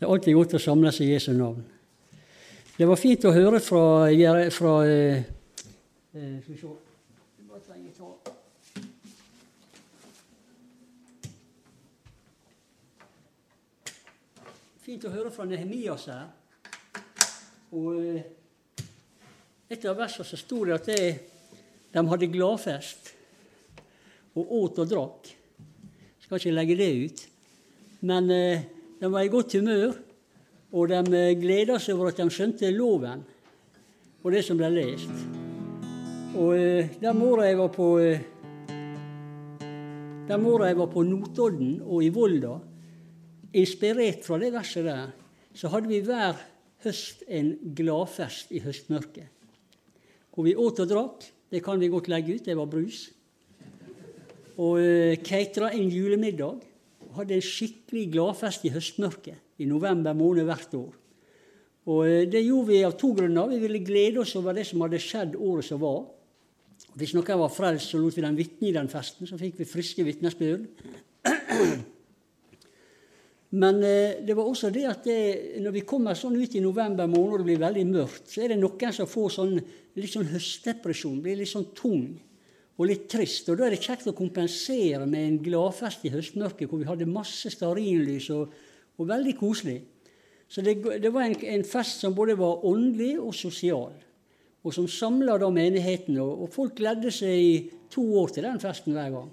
Det er alltid godt å samles i Jesu navn. Det var fint å høre fra, fra eh, eh, Fint å høre fra Nehemias her. Og eh, et av versene så sto det at det, de hadde gladfest og åt og drakk. Skal ikke legge det ut. Men eh, de var i godt humør, og de eh, gleda seg over at de skjønte loven og det som ble lest. Og eh, den morgenen jeg var på eh, den morgenen jeg var på Notodden og i Volda, Inspirert fra det verset der, så hadde vi hver høst en gladfest i høstmørket. Hvor vi åt og drakk. Det kan vi godt legge ut. Det var brus. Og uh, catera en julemiddag. Hadde en skikkelig gladfest i høstmørket i november måned hvert år. Og uh, Det gjorde vi av to grunner. Vi ville glede oss over det som hadde skjedd året som var. Hvis noen var frelst, så lot vi dem vitne i den festen. Så fikk vi friske vitnesbyrd. Men eh, det var også det at det, når vi kommer sånn ut i november måned og det blir veldig mørkt, så er det noen som får sånn, litt sånn høstdepresjon, blir litt sånn tung og litt trist. Og Da er det kjekt å kompensere med en gladfest i høstmørket hvor vi hadde masse stearinlys og, og veldig koselig. Så det, det var en, en, fest som både var åndelig og sosial, og som samla menigheten. Og, og folk gledde seg i to år til den festen hver gang.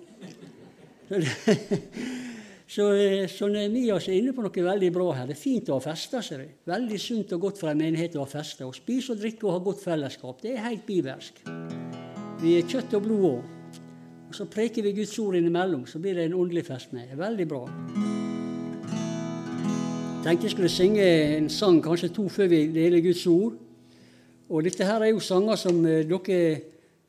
Så det, så Nehemias er inne på noe veldig bra her. Det er fint å ha fester. ser du. Veldig sunt og godt for en menighet å ha fester. Å spise og drikke og ha godt fellesskap. Det er helt bibelsk. Vi er kjøtt og blod òg. Og så preker vi Guds ord innimellom, så blir det en åndelig fest med. Det er veldig bra. Jeg tenkte jeg skulle synge en sang, kanskje to, før vi deler Guds ord. Og dette her er jo sanger som eh, dere,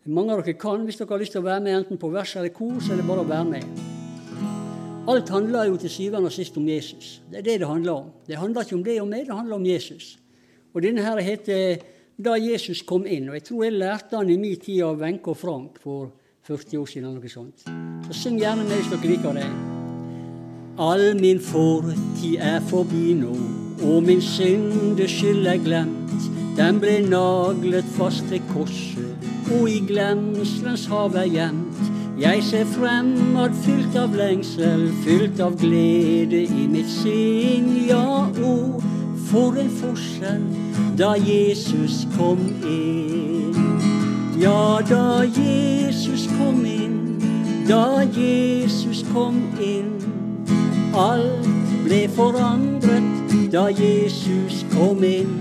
mange av dere kan. Hvis dere har lyst til å være med enten på vers eller kor, så er det bare å være med. Alt handler jo til syvende og sist om Jesus. Det er det det handler om. Det handler ikke om det og meg, det handler om Jesus. Og denne her heter 'Da Jesus kom inn'. Og jeg tror jeg lærte han i min tid av Wenche og Frank for 40 år siden. noe sånt. Så syng gjerne med hvis dere liker det. All min fortid er forbi nå, og min syndeskyld er glemt. Den ble naglet fast til korset, og i glemselens hav er gjemt. Jeg ser fremad fylt av lengsel, fylt av glede i mitt sinn. Ja, å, for en forskjell da Jesus kom inn. Ja, da Jesus kom inn, da Jesus kom inn. Alt ble forandret da Jesus kom inn.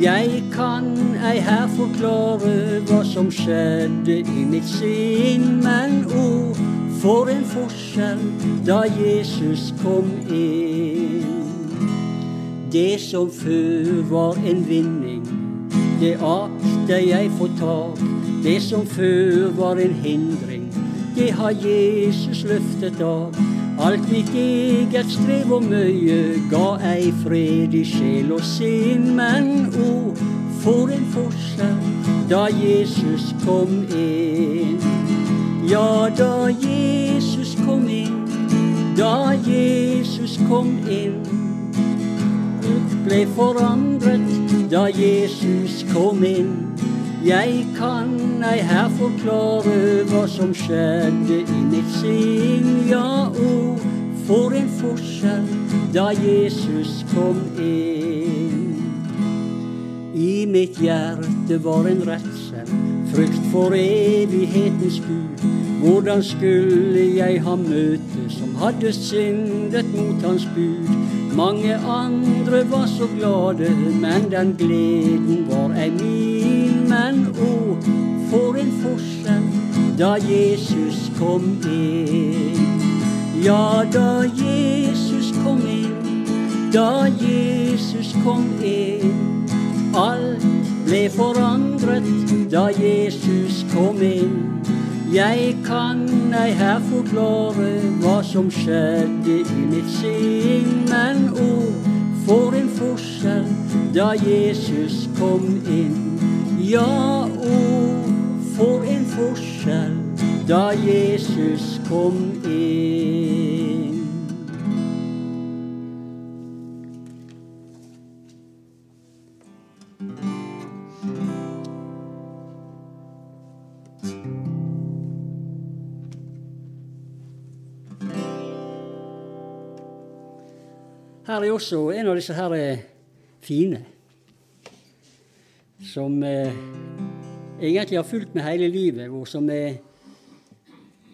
Jeg kan ei her forklare hva som skjedde i mitt sinn, men o, oh, for en forskjell da Jesus kom inn. Det som før var en vinning, det akter jeg få tak. Det som før var en hindring, det har Jesus løftet av. Alt mitt eget strev og møye ga ei fred i sjel og sinn. Men å, oh, for en forskjell da Jesus kom inn. Ja, da Jesus kom inn, da Jesus kom inn. Ble forandret da Jesus kom inn. Jeg kan ei her forklare hva som skjedde i mitt sinn. Ja, o, for en forskjell da Jesus kom inn. I mitt hjerte var en redsel, frykt for evighetens Gud. Hvordan skulle jeg ha møte som hadde syndet mot hans bud? Mange andre var så glade, men den gleden var ei min men å, for en forskjell da Jesus kom inn. Ja, da Jesus kom inn, da Jesus kom inn. Alt ble forandret da Jesus kom inn. Jeg kan ei her forklare hva som skjedde i mitt sinn, men ord for en forskjell da Jesus kom inn. Ja, ord for en forskjell da Jesus kom inn. Her er også en av disse her eh, fine. Som eh, egentlig har fulgt med hele livet, og som er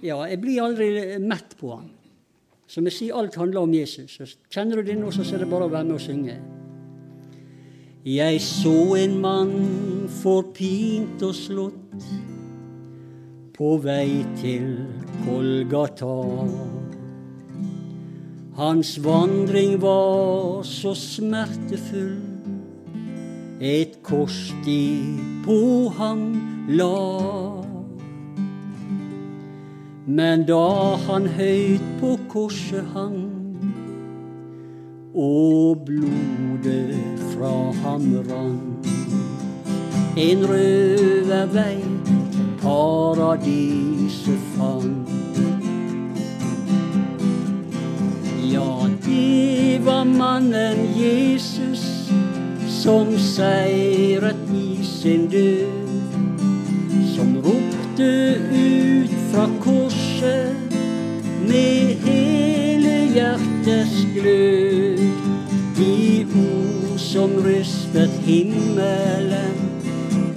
Ja, jeg blir aldri mett på han. Som jeg sier, alt handler om Jesus. Så kjenner du det nå, så er det bare å være med og synge. Jeg så en mann forpint og slått på vei til Kolgata. Hans vandring var så smertefull, et kors de på ham la. Men da han høyt på korset hang, og blodet fra ham rant, en røvervei paradiset fant. Mannen Jesus som seiret i sin død. Som ropte ut fra korset med hele hjertets glød. De ord som rystet himmelen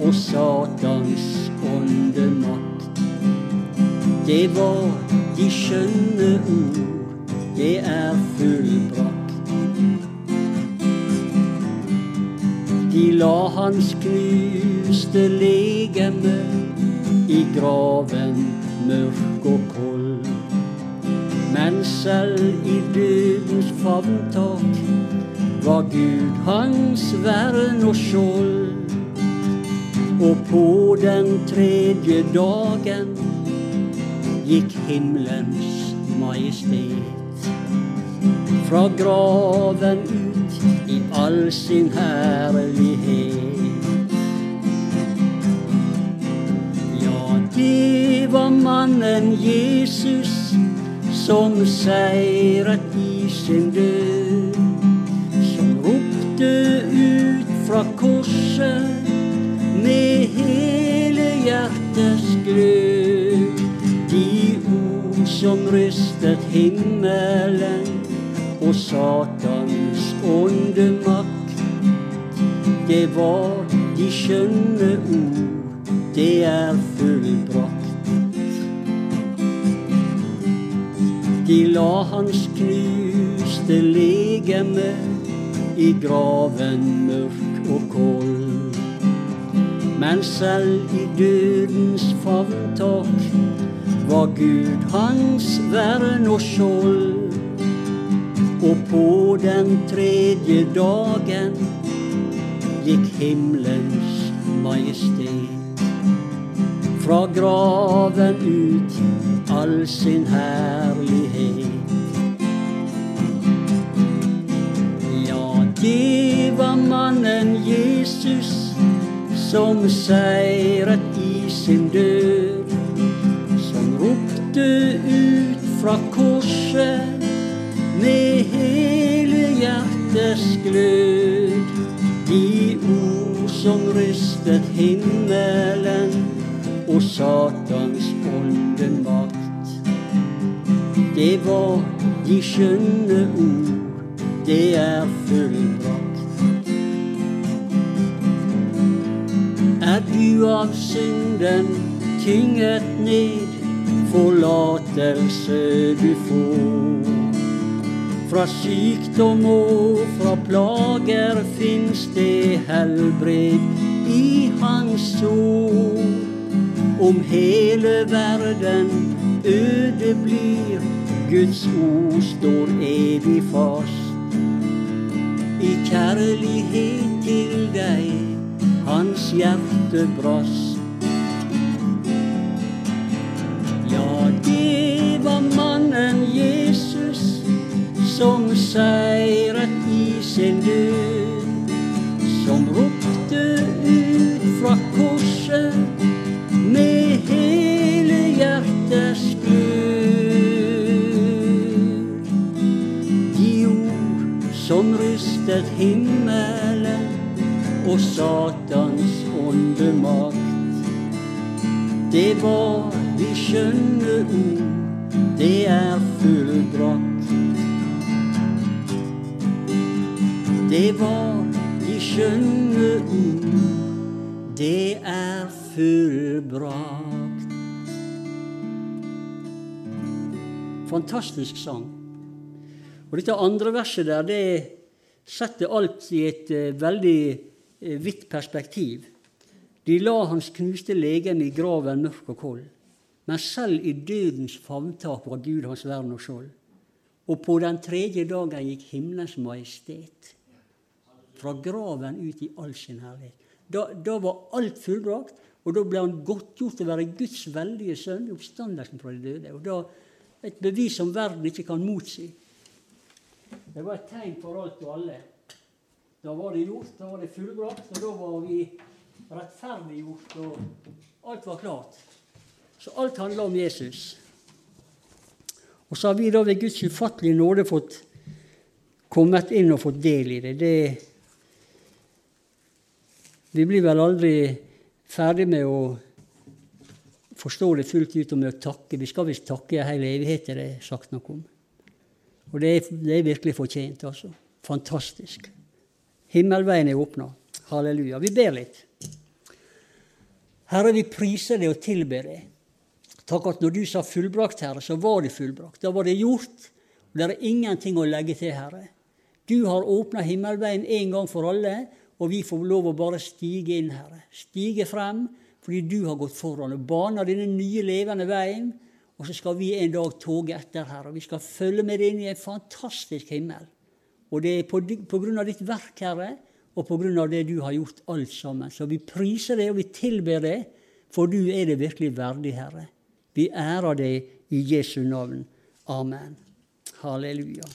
og Satans åndemakt. Det var de skjønne ord, det er fullbrakt. De la hans knuste legeme i graven mørk og kold. Men selv i dødens favntak var Gud hans vern og skjold. Og på den tredje dagen gikk himmelens majestet fra graven ut i all sin herlighet. Ja, det var mannen Jesus som seiret i sin død, som ropte ut fra korset med hele hjertets glød. De ord som rystet himmelen og Satans åndemakt. Det var de skjønne ord, det er fullbrakt. De la hans knuste legeme i graven mørk og kold. Men selv i dødens favntak var Gud hans vern og skjold. Og på den tredje dagen gikk himmelens majestet fra graven ut all sin herlighet. Ja, det var mannen Jesus som seiret i sin død, som ropte ut fra korset glød. De ord som rystet himmelen og Satans åndemakt. Det var de skjønne ord, det er fullbrakt. Er du av synden tynget ned, forlatelse du får. Fra sykdom og fra plager fins det helbred i Hans ord. Om hele verden øde blir, Guds ord står evig fast. I kjærlighet til deg hans hjerte brast. Seiret i sin død, som ropte ut fra korset med hele hjertets glød. De ord som rystet himmelen og Satans åndemakt. Det var de skjønne ord, det er fullbrakt. Det var de skjønne ord, det er fullbrakt. Fantastisk sang. Og dette andre verset der, det setter alt i et uh, veldig uh, vidt perspektiv. De la hans knuste legeme i graven mørk og kold. Men selv i dødens favntak var Gud hans vern og skjold. Og på den tredje dagen gikk himmelens majestet fra graven ut i all sin herlighet. Da, da var alt fullbrakt, og da ble han godtgjort til å være Guds veldige sønn, oppstandelsen fra de døde. Og da Et bevis som verden ikke kan motsi. Det var et tegn for alt og alle. Da var det gjort, da var det fullbrakt, og da var vi rettferdiggjort, og alt var klart. Så alt handla om Jesus. Og så har vi da ved Guds ufattelige nåde fått kommet inn og fått del i det. det vi blir vel aldri ferdig med å forstå det fullt ut og med å takke. Vi skal visst takke i hele evighet, er det sagt noe om. Og det er, det er virkelig fortjent, altså. Fantastisk. Himmelveien er åpna. Halleluja. Vi ber litt. Herre, vi priser deg og tilber deg. Takk at når du sa fullbrakt, Herre, så var det fullbrakt. Da var det gjort. Og det er ingenting å legge til, Herre. Du har åpna himmelveien en gang for alle, og vi får lov å bare stige inn, Herre. Stige frem fordi du har gått foran og baner denne nye, levende veien. Og så skal vi en dag toge etter, Herre. Og vi skal følge med deg inn i en fantastisk himmel. Og det er på, på grunn av ditt verk, Herre, og på grunn av det du har gjort alt sammen. Så vi priser deg, og vi tilber deg, for du er det virkelig verdig, Herre. Vi ærer deg i Jesu navn. Amen. Halleluja.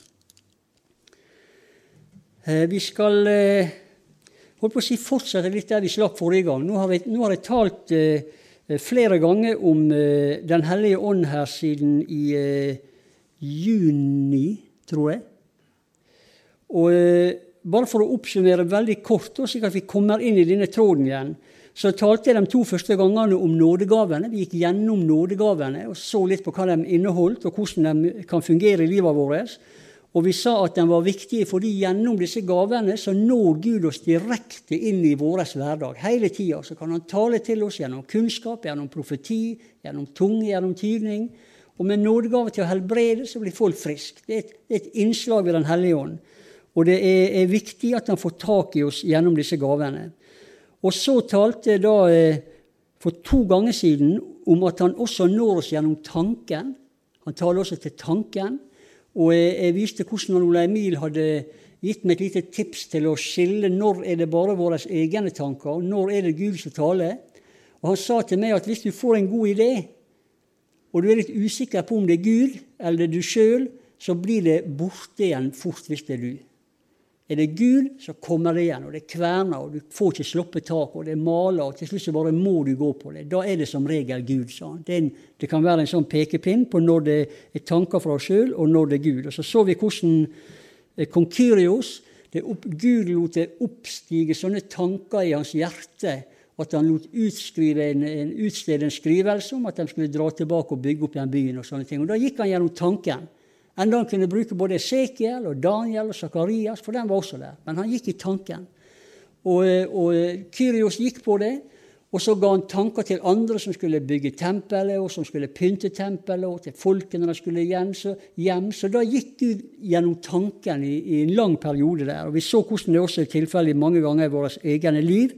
Eh, vi skal eh, holdt på å si, fortsette litt der vi slapp forrige gang. Nå har, vi, nå har jeg talt eh, flere ganger om Den hellige ånd her siden i juni, tror jeg. Og bare for å oppsummere veldig kort, slik at vi kommer inn i denne tråden igjen, så talte jeg de to første gangene om nådegavene. Vi gikk gjennom nådegavene og så litt på hva de inneholdt, og hvordan de kan fungere i livet vårt. Og vi sa at den var viktig fordi gjennom disse gavene så når Gud oss direkte inn i vår hverdag. Hele tida kan han tale til oss gjennom kunnskap, gjennom profeti, gjennom tunge, gjennom tydning. Og med nådegave til å helbrede så blir folk friske. Det, det, er et innslag ved Den hellige ånd. Og det er, er viktig at han får tak i oss gjennom disse gavene. Og så talte jeg da eh, for to ganger siden om at han også når oss gjennom tanken. Han taler også til tanken. Og jeg, jeg viste hvordan Ole Emil hadde gitt meg et lite tips til å skille når er det bare våre egne tanker, og når er det Gud som taler. Og han sa til meg at hvis du får en god idé, og du er litt usikker på om det er Gud eller er du sjøl, så blir det borte igjen fort hvis det er du. Er det Gud, så kommer det igjen, og det kverner, og du får ikke sluppet tak, og det maler, og til slutt så bare må du gå på det. Da er det som regel Gud, sa han. Det, en, det kan være en sånn pekepinn på når det er tanker fra oss sjøl, og når det er Gud. Og så så vi hvordan eh, Konkyrios Gud lot det oppstige sånne tanker i hans hjerte at han lot utskrive en, en, utstede en skrivelse om at de skulle dra tilbake og bygge opp igjen byen. og sånne ting. Og Da gikk han gjennom tanken. Enda han kunne bruke både Esekiel og Daniel og Sakarias, for den var også der. Men han gikk i tanken. Og, og Kyrios gikk på det, og så ga han tanker til andre som skulle bygge tempelet, og som skulle pynte tempelet, og til folkene de skulle hjem. Så, hjem. så da gikk Gud gjennom tanken i, i, en lang periode der. Og vi så hvordan det også er tilfellet mange ganger i vårt egne liv.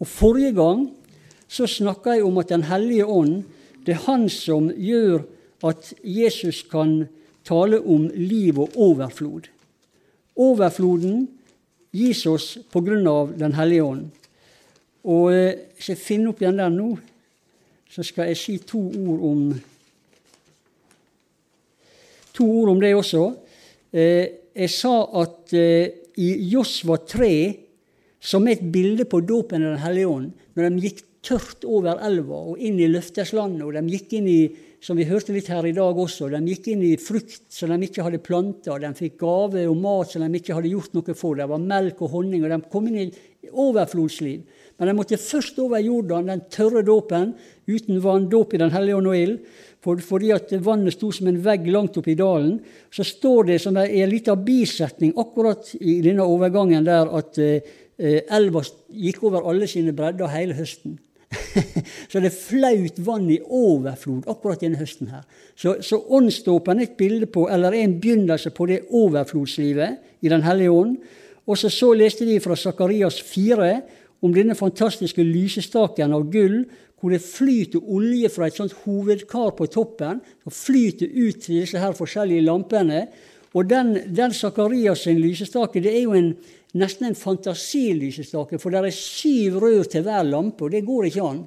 Og forrige gang så snakka jeg om at Den hellige ånd, det er han som gjør at Jesus kan taler om liv og overflod. Overfloden gis oss av Den hellige ånd. Og eh, Hvis jeg finner opp igjen den nå, så skal jeg si to ord om To ord om det også. Eh, jeg sa at eh, i Josva 3, som er et bilde på dåpen av Den hellige ånd, når de gikk tørt over elva og inn i løfteslandet, og de gikk inn i som vi hørte litt her i dag også. De gikk inn i frukt som de ikke hadde planta. De fikk gave og mat som de ikke hadde gjort noe for. Det var melk og honning, og de kom inn i overflodsliv. Men de måtte først over Jordan, den tørre dåpen, uten vann, dåp i Den hellige ånd og ild, for, fordi at vannet sto som en vegg langt oppe i dalen. Så står det som en liten bisetning akkurat i denne overgangen der at eh, elva gikk over alle sine bredder hele høsten. så det flaut vann i overflod akkurat denne høsten her. Så, så åndsdåpen er et bilde på, eller er en begynnelse på det overflodslivet i Den hellige ånd. Og så, så leste de fra Sakarias 4 om denne fantastiske lysestaken av gull, hvor det flyter olje fra et sånt hovedkar på toppen, som flyter ut til disse her forskjellige lampene. Og den, den Sakarias lysestake det er jo en, nesten en fantasilysestake, for det er syv rør til hver lampe, og det går ikke an.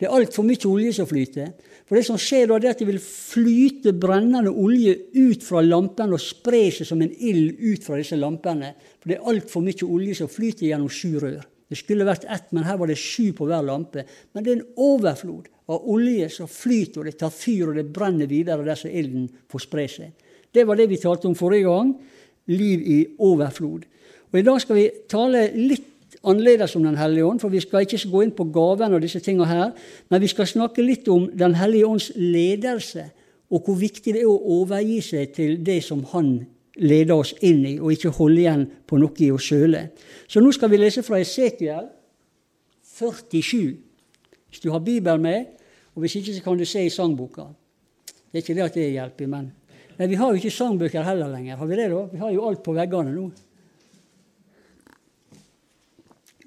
Det er altfor mye olje som flyter. For det som skjer da, er at det vil flyte brennende olje ut fra lampene og spre seg som en ild ut fra disse lampene. For det er altfor mye olje som flyter gjennom sju rør. Det skulle vært ett, men her var det sju på hver lampe. Men det er en overflod av olje som flyter, og det tar fyr, og det brenner videre der som ilden får spre seg. Det var det vi talte om forrige gang. Liv i overflod. Og I dag skal vi tale litt annerledes om Den hellige ånd, for vi skal ikke gå inn på gaven og disse tingene her, men vi skal snakke litt om Den hellige ånds ledelse, og hvor viktig det er å overgi seg til det som Han leder oss inn i, og ikke holde igjen på noe i oss sjøle. Så nå skal vi lese fra Esekiel 47, hvis du har Bibelen med, og hvis ikke så kan du se i sangboka. Det er ikke det at det hjelper, men Nei, Vi har jo ikke sangbøker heller lenger. Har vi det, da? Vi har jo alt på veggene nå.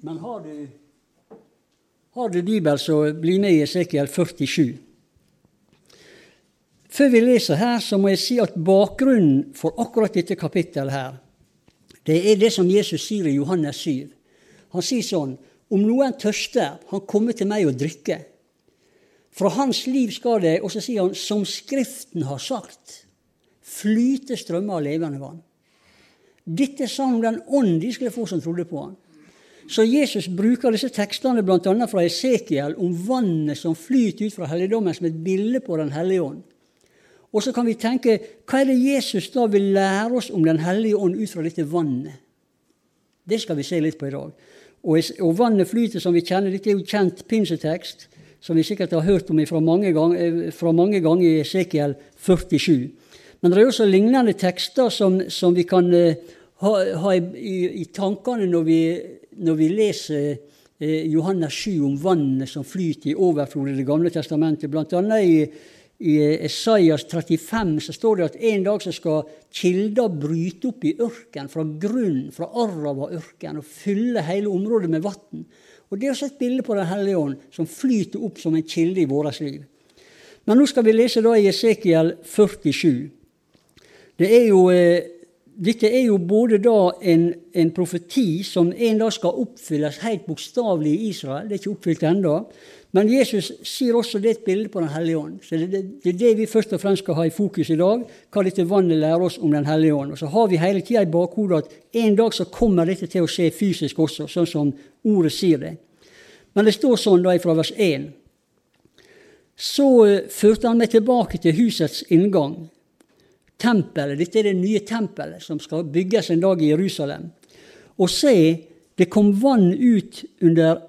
Men har du, har du Bibel, så bli med i Esekiel 47. Før vi leser her, så må jeg si at bakgrunnen for akkurat dette kapittelet her, det er det som Jesus sier i Johannes 7. Han sier sånn Om noen tørster, han kommer til meg og drikke. Fra hans liv skal det, og så sier han, som Skriften har sagt, flyte strømmer av levende vann. Dette sa han om den ånd de skulle få som trodde på han. Så Jesus bruker disse tekstene bl.a. fra Esekiel om vannet som flyter ut fra helligdommen, som et bilde på Den hellige ånd. Og så kan vi tenke hva er det Jesus da vil lære oss om Den hellige ånd ut fra dette vannet? Det skal vi se litt på i dag. Og, og vannet flyter, som vi kjenner, dette er jo kjent pinsetekst, som vi sikkert har hørt om fra mange, ganger, eh, fra mange ganger i Esekiel 47. Men det er også lignende tekster som, som vi kan uh, ha, ha i, i, tankene når vi når vi leser eh, Johannes 7 om vannet som flyter i overflod i Det gamle testamentet. Blant annet i, i Esaias 35 så står det at en dag så skal kilder bryte opp i ørken, fra grunn, fra Arava-ørken, og fylle hele området med vann. Og Det er også et bilde på Den hellige ånd, som flyter opp som en kilde i vårt liv. Men nå skal vi lese da i Esekiel 47. Det er jo eh, dette er jo både da en, en, profeti som en dag skal oppfylles helt bokstavelig i Israel. Det er ikke oppfylt ennå. Men Jesus sier også det er et bilde på Den hellige ånd. Så det, det, det, er det vi først og fremst skal ha i fokus i dag. Hva dette vannet lærer oss om Den hellige ånd. Og så har vi hele tida i bakhodet at en dag så kommer dette til å skje fysisk også, sånn som ordet sier det. Men det står sånn da fra vers 1. Så uh, førte han meg tilbake til husets inngang tempelet. Dette er det nye tempelet som skal bygges en dag i Jerusalem. Og se, det kom vann ut under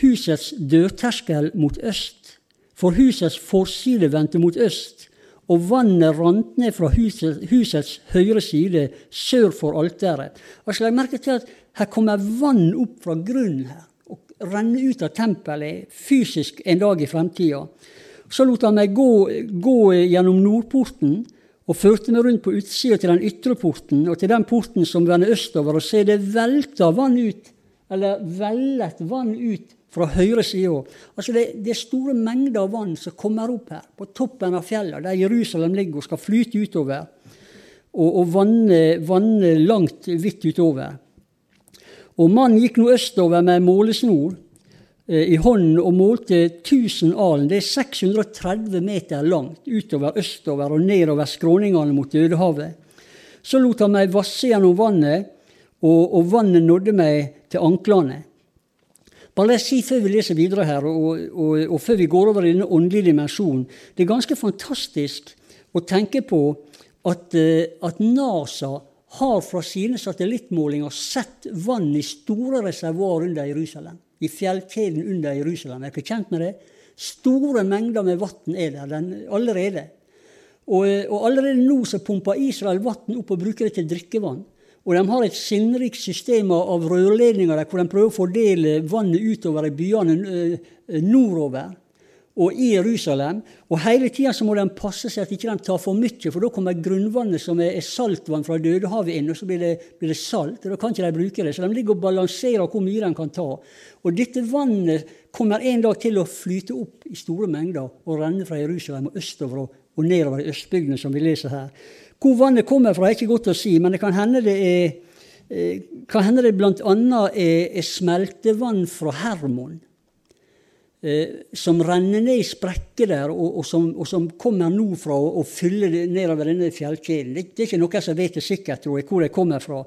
husets dørterskel mot øst. For husets forside vendte mot øst, og vannet rant ned fra husets, husets høyre side sør for alteret. Altså, legg merke til at her kommer vann opp fra grunnen her og renner ut av tempelet fysisk en dag i fremtida. Så lot han meg gå, gå gjennom nordporten og førte meg rundt på utsida til den ytre porten og til den porten som vender østover, og se det velta vann ut, eller vellet vann ut fra høyre side. Altså det, det, er store mengder av vann som kommer opp her, på toppen av fjellet, der Jerusalem ligger og skal flyte utover, og, og vanne, vanne langt vidt utover. Og mannen gikk nå østover med målesnor i hånden og målte 1000 alen. Det er 630 meter langt utover, østover og nedover skråningene mot Dødehavet. Så lot han meg vasse gjennom vannet, og, og vannet nådde meg til anklene. Bare la jeg si før vi leser videre her, og, og, og før vi går over i denne åndelige dimensjonen Det er ganske fantastisk å tenke på at, eh, at NASA har fra sine satellittmålinger sett vann i store reservoar under Jerusalem i fjellkjeden under Jerusalem. Er dere kjent med det? Store mengder med vann er der den, allerede. Og, og, allerede nå så pumper Israel vann opp og bruker det til drikkevann. Og de har et sinnrikt system av rørledninger der hvor de prøver å fordele vannet utover i byene nordover og i Jerusalem. Og hele tida må de passe seg at ikke tar for mye, for da kommer grunnvannet som er, saltvann fra Dødehavet inn, og så blir det, blir det, salt. og Da kan ikke de bruke det. Så de ligger og balanserer hvor mye de kan ta. Og dette vannet kommer en dag til å flyte opp i store mengder og renne fra Jerusalem og østover og nedover i østbygdene, som vi leser her. Hvor vannet kommer fra, er ikke godt å si, men det kan hende det er eh, kan hende det bl.a. Er, er smeltevann fra Hermon eh, som renner ned i sprekker der, og, og, som, og som, kommer nordfra og, og fyller nedover denne fjellkjeden. Det, det, er ikke noen som vet det sikkert, tror jeg, hvor det kommer fra.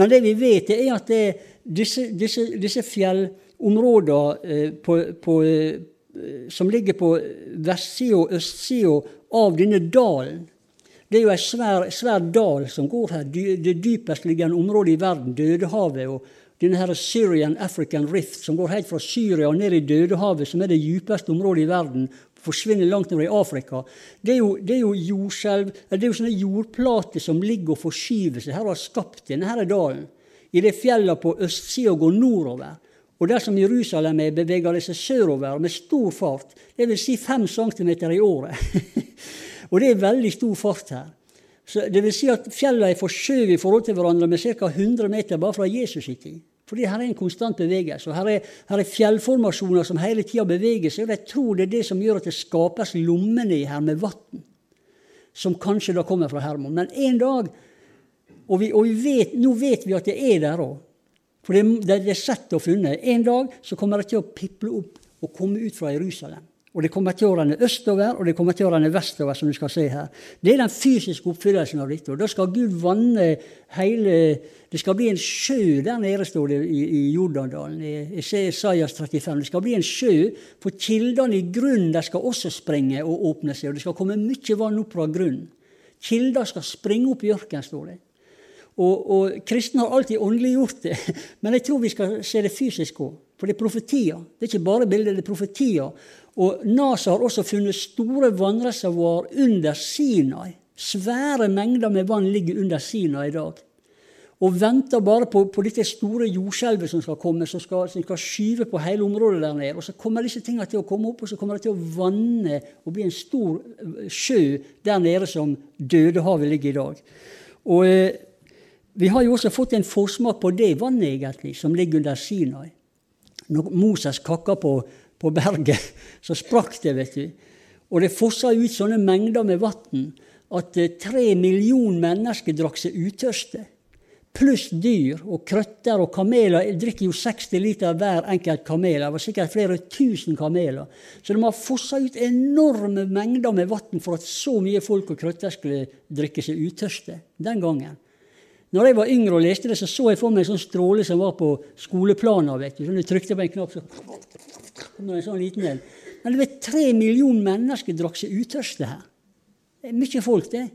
Men det vi vet, er at det, disse, disse, disse, fjellområdene eh, på, på, eh, som ligger på vestsida og østsida av denne dalen det er jo ei svær, svær, dal som går her. Det dypestliggende området i verden, Dødehavet. og denne Syrian African Rift, som går helt fra Syria og ned i Dødehavet, som er det djupeste området i verden, forsvinner langt ned i Afrika. Det er jo, det er jo jordskjelv, det er jo sånne jordplater som ligger og forskyver seg. Her har skapt denne her dalen. I det fjellet på østsida går nordover. Og dersom Jerusalem er, beveger det seg sørover med stor fart, det vil Si fem centimeter i året. og det er veldig stor fart her. Så det vil si at Fjellene er forskjøvet i forhold til hverandre med ca. 100 meter bare fra Jesus' i tid. Fordi her er en konstant bevegelse. og Her er, her er fjellformasjoner som hele tida beveger seg. og Jeg tror det er det som gjør at det skapes lommene i her med vann, som kanskje da kommer fra Hermon. Men en dag, og, vi, og vi vet, nå vet vi at det er der òg, for det, det, er sett og funnet. En dag så kommer det til å piple opp og komme ut fra Jerusalem. Og det kommer til å renne østover, og det kommer til å renne vestover, som du skal se her. Det er den fysiske oppfyllelsen av dette. Og da skal Gud vanne hele Det skal bli en sjø der nede, står det i, i Jordandalen, i Isaias 35. Det skal bli en sjø, for kildene i grunnen der skal også springe og åpne seg. Og det skal komme mye vann opp fra grunnen. Kilder skal springe opp i ørkenen, står det. Og, og kristne har alltid åndeliggjort det, men jeg tror vi skal se det fysisk òg. For det er profetier. Det er ikke bare bilder, det er profetier. Og NASA har også funnet store vannreservoar under Sinai. Svære mengder med vann ligger under Sinai i dag. Og venter bare på, på dette store jordskjelvet som skal komme, som skal, som skal, skyve på hele området der nede. Og så kommer disse tingene til å komme opp, og så kommer det til å vanne og bli en stor eh, sjø der nede som Dødehavet ligger i dag. Og eh, vi har jo også fått en forsmak på det vannet, egentlig, som ligger under Sinai. Når Moses kakker på på berget, så sprakk det, vet du. Og det fossa ut sånne mengder med vann at eh, tre millioner mennesker drakk seg utørste. Pluss dyr og krøtter og kameler. Jeg drikker jo 60 liter hver enkelt kamel. Det var sikkert flere tusen kameler. Så de har fossa ut enorme mengder med vann for at så mye folk og krøtter skulle drikke seg utørste den gangen. Når jeg var yngre og leste det, så så jeg for meg en sånn stråle som var på skoleplaner. vet du. Så du trykte på en knapp, så kom det en sånn liten del. Men det vet, tre millioner mennesker drakk seg utørste her. Det er mye folk, det.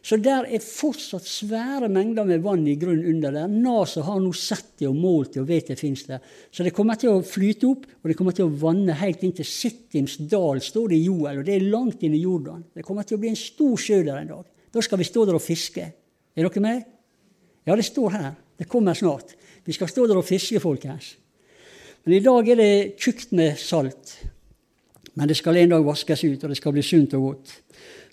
Så der er fortsatt svære mengder med vann i grunnen under der. NASA har nå sett det og målt det og vet det fins der. Så det kommer til å flyte opp, og det kommer til å vanne helt inn til Sittims dal, står det i Joel. Og det er langt inn i Jordan. Det kommer til å bli en stor sjø der en dag. Da skal vi stå der og fiske. Er dere med? Ja, det står her. Det kommer snart. Vi skal stå der og fiske, folkens. Men i dag er det tjukt med salt. Men det skal en dag vaskes ut, og det skal bli sunt og godt.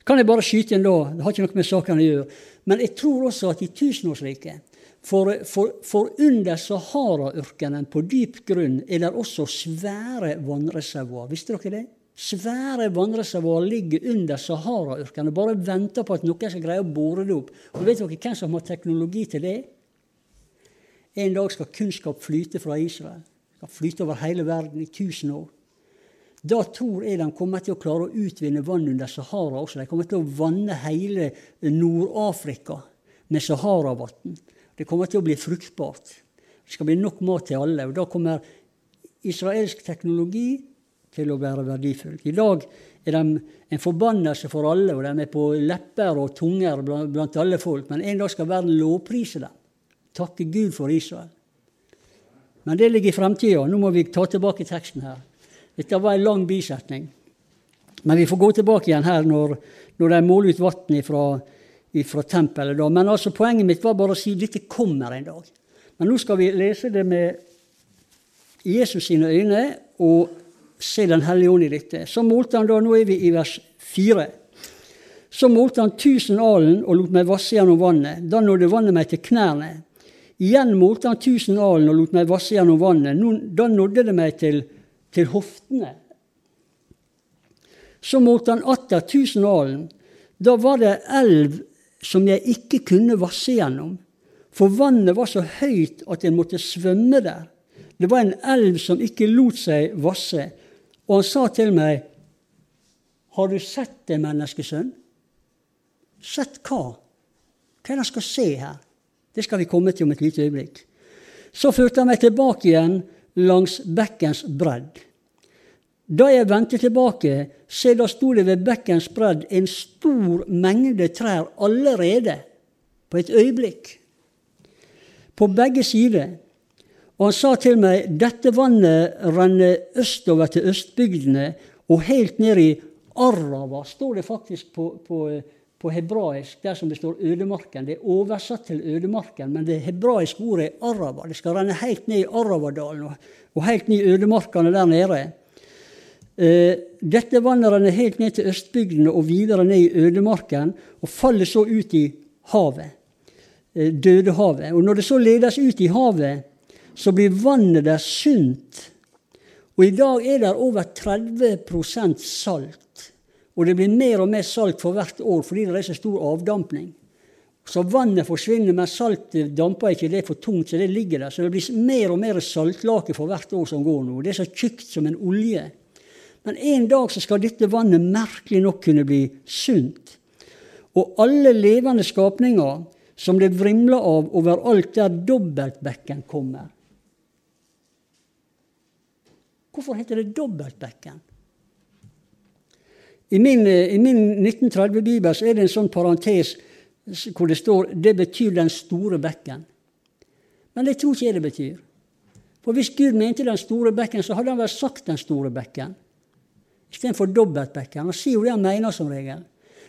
Kan jeg bare skyte inn da? Det har ikke noe med saken å gjøre. Men jeg tror også at i tusenårsriket for, for, for, under Sahara-ørkenen på dyp grunn er det også svære vannreservoar. Visste dere det? Svære vannreservoar ligger under Sahara-ørkenen og bare venter på at noen skal greie å bore det opp. Og vet dere hvem som har teknologi til det? En dag skal kunnskap flyte fra Israel. Skal flyte over hele verden i tusen år. Da tror jeg de kommer til å klare å utvinne vann under Sahara også. De kommer til å vanne hele Nord-Afrika med Sahara-vann. Det kommer til å bli fruktbart. Det skal bli nok mat til alle. og Da kommer israelsk teknologi til å være verdifull. I dag er de en forbannelse for alle, og de er på lepper og tunger blant alle folk. Men en dag skal verden lovprise dem. Takke Gud for Israel. Men det ligger i fremtida. Nå må vi ta tilbake teksten her. Dette var en lang bisetning. Men vi får gå tilbake igjen her når, når de måler ut vann fra, fra tempelet. Da. Men altså, poenget mitt var bare å si at dette kommer en dag. Men nå skal vi lese det med Jesus sine øyne og se Den hellige ånd i dette. Så målte han da, Nå er vi i vers 4. Så målte han tusen alen og lot meg vasse gjennom vannet. Da nådde vannet meg til knærne. Igjen målte han tusen alen og lot meg vasse gjennom vannet. Da nådde det meg til, til hoftene. Så målte han atter tusen alen. Da var det elv som jeg ikke kunne vasse gjennom, for vannet var så høyt at jeg måtte svømme der. Det var en elv som ikke lot seg vasse. Og han sa til meg, Har du sett det, menneskesønn? Sett hva? Hva er det han skal se her? Det skal vi komme til om et lite øyeblikk. Så førte han meg tilbake igjen langs bekkens bredd. Da jeg vendte tilbake, se da sto det ved bekkens bredd en stor mengde trær allerede, på et øyeblikk. På begge sider. Og han sa til meg, dette vannet renner østover til østbygdene og helt ned i Arrava, står det faktisk på, på på hebraisk der som det står 'ødemarken'. Det er oversatt til 'ødemarken', men det hebraiske ordet er 'arava'. Det skal renne helt ned i Arravadalen og, helt ned i ødemarkene der nede. Uh, dette vannet renner helt ned til østbygdene og videre ned i ødemarken og faller så ut i havet. Uh, Dødehavet. Og når det så ledes ut i havet, så blir vannet der sunt. Og i dag er det over 30% salt. Og det blir mer og mer salt for hvert år fordi det er så stor avdampning. Så vannet forsvinner, men saltet damper ikke. Det er for tungt, så det ligger der. Så det blir mer og mer saltlake for hvert år som går nå. Det er så tjukt som en olje. Men en dag så skal dette vannet merkelig nok kunne bli sunt. Og alle levende skapninger som det vrimler av overalt der dobbeltbekken kommer. Hvorfor heter det dobbeltbekken? I min, eh, min 1930-bibel så er det en sånn parentes hvor det står 'det betyr den store bekken'. Men det tror ikke det betyr. For hvis Gud mente den store bekken, så hadde han vel sagt den store bekken istedenfor dobbeltbekken. Han sier jo det han mener som regel.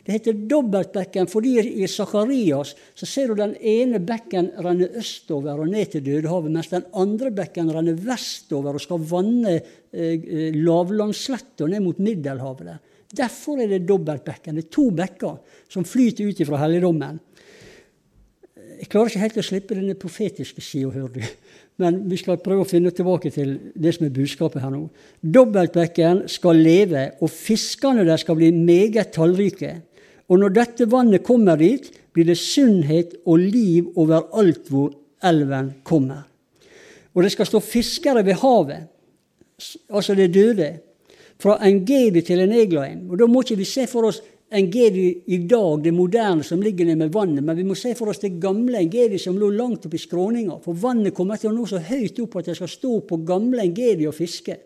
Det heter dobbeltbekken fordi i Sakarias så ser du den ene bekken renne østover og ned til Dødehavet, mens den andre bekken renner vestover og skal vanne eh, eh lavlandssletta ned mot Middelhavet. Der. Derfor er det dobbeltbekken. Det er to bekker som flyter ut fra helligdommen. Jeg klarer ikke helt å slippe denne profetiske sida, hører du. Men vi skal prøve å finne tilbake til det som er budskapet her nå. Dobbeltbekken skal leve, og fiskene der skal bli meget tallrike. Og når dette vannet kommer dit, blir det sunnhet og liv overalt hvor elven kommer. Og det skal stå fiskere ved havet, altså det døde, fra en Gedi til en Eglaim. Og Da må ikke vi se for oss en Gedi i dag, det moderne som ligger nede med vannet, men vi må se for oss det gamle en Gedi som lå langt oppe i skråninga. For vannet kommer til å nå så høyt opp at det skal stå på gamle en Gedi og fiske.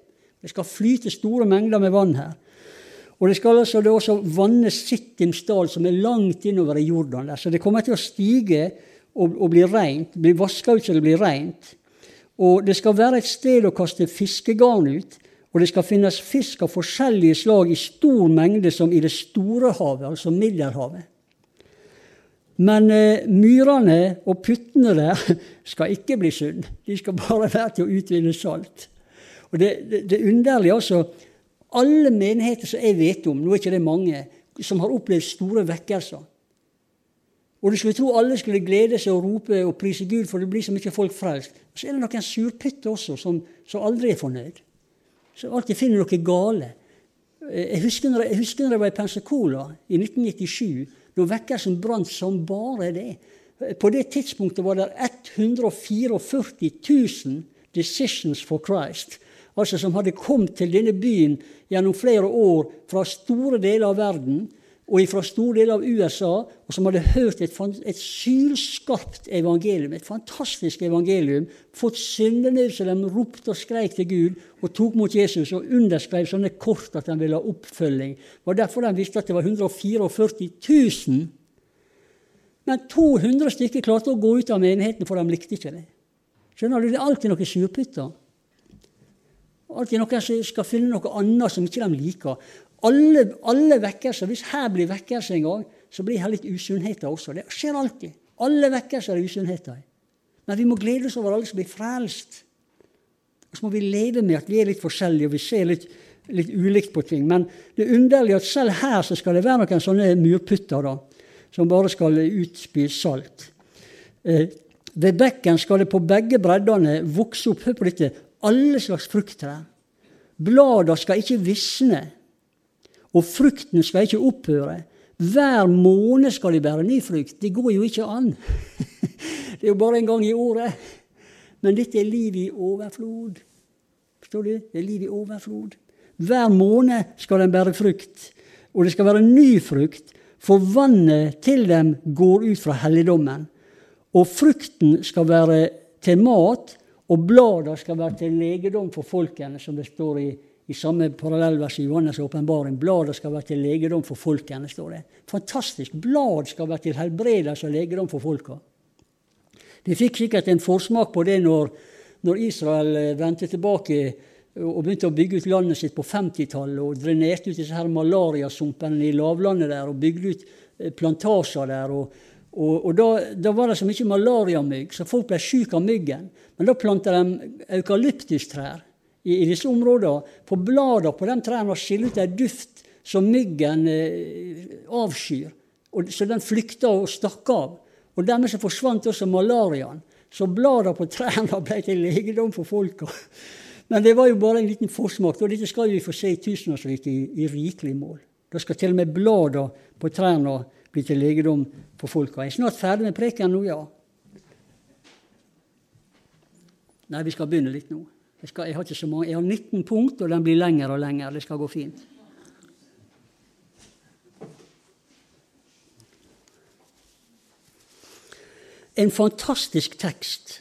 Det skal flyte store mengder med vann her. Og det skal altså det også vanne Sittims dal, som er langt innover i Jordan. der. Så det kommer til å stige og, og bli rent, bli vaska ut så det blir rent. Og det skal være et sted å kaste fiskegarn ut og det skal finnes fisk av forskjellige slag i stor mengde som i det store havet, altså Middelhavet. Men eh, myrene og puttene der skal ikke bli sunn. De skal bare være til å utvinne salt. Og det, det, det underlige altså, Alle menigheter som jeg vet om, nå er ikke det mange, som har opplevd store vekkelser. Og du skulle tro alle skulle glede seg og rope og prise Gud, for det blir så mye folk frelst. Så er det noen surputter også som, som aldri er fornøyd som alltid finner noe gale. Jeg husker når jeg, husker når jeg var i Pensacola i 1997. Da vekkelsen brant som bare det. På det tidspunktet var det 144 000 Decisions for Christ. Altså som hadde kommet til denne byen gjennom flere år fra store deler av verden og fra store deler av USA, og som hadde hørt et, et sylskarpt evangelium, et fantastisk evangelium, fått syndenød så de ropte og skreik til Gud og tok mot Jesus og underskrev sånne kort at de ville ha oppfølging. Det var derfor de visste at det var 144 000. Men 200 stykker klarte å gå ut av menigheten, for de likte ikke det. Skjønner du, Det er alltid noen surputter. Alltid noen som skal finne noe annet som ikke de liker. Alle, alle vekkelser, Hvis her blir vekkelse en gang, så blir her litt usunnheter også. Det skjer alltid. Alle vekkelser er usunnheter. Men vi må glede oss over alle som blir frelst. Og så må vi leve med at vi er litt forskjellige, og vi ser litt, litt ulikt på ting. Men det er underlig at selv her så skal det være noen sånne murputter da, som bare skal utspy salt. Eh, ved bekken skal det på begge breddene vokse opp hør på dette, alle slags frukttrær. Bladene skal ikke visne, og frukten skal ikke opphøre. Hver måned skal de bære ny frukt. Det går jo ikke an. Det er jo bare en gang i året. Men dette er liv i overflod. Forstår du? Det er liv i overflod. Hver måned skal den bære frukt, og det skal være ny frukt, for vannet til dem går ut fra helligdommen. Og frukten skal være til mat, og bladene skal være til legedom for folkene, som det står i, i samme parallellvers i Johannes' åpenbaring. Bladet skal være til legedom for folkene, står det. Fantastisk. Blad skal være til helbredelse og legedom for folka. De fikk sikkert en forsmak på det når, når Israel eh, vendte tilbake og begynte å bygge ut landet sitt på 50-tallet og drenerte ut disse her malariasumpene i lavlandet der og bygde ut eh, plantasjer der. og, og, og da, da, var det så mye malariamygg, så folk ble syke av myggen. Men da planta de eukalyptustrær i, i, disse områdene. For bladene på de trærne skiller ut en duft som myggen eh, avskyr. Og, så den flykta og stakk av. Og dermed så forsvant også malariaen. Så bladene på trærne ble til legedom for folka. Men det var jo bare en liten forsmak, og dette skal vi få se i tusenårsriket i, i rikelig mål. Da skal til og med bladene på trærne bli til legedom for folka. Jeg er snart ferdig med preken nå, ja. Nei, vi skal begynne litt nå. Jeg, skal, jeg, har ikke så mange. jeg har 19 punkt, og den blir lengre og lengre. Det skal gå fint. en fantastisk tekst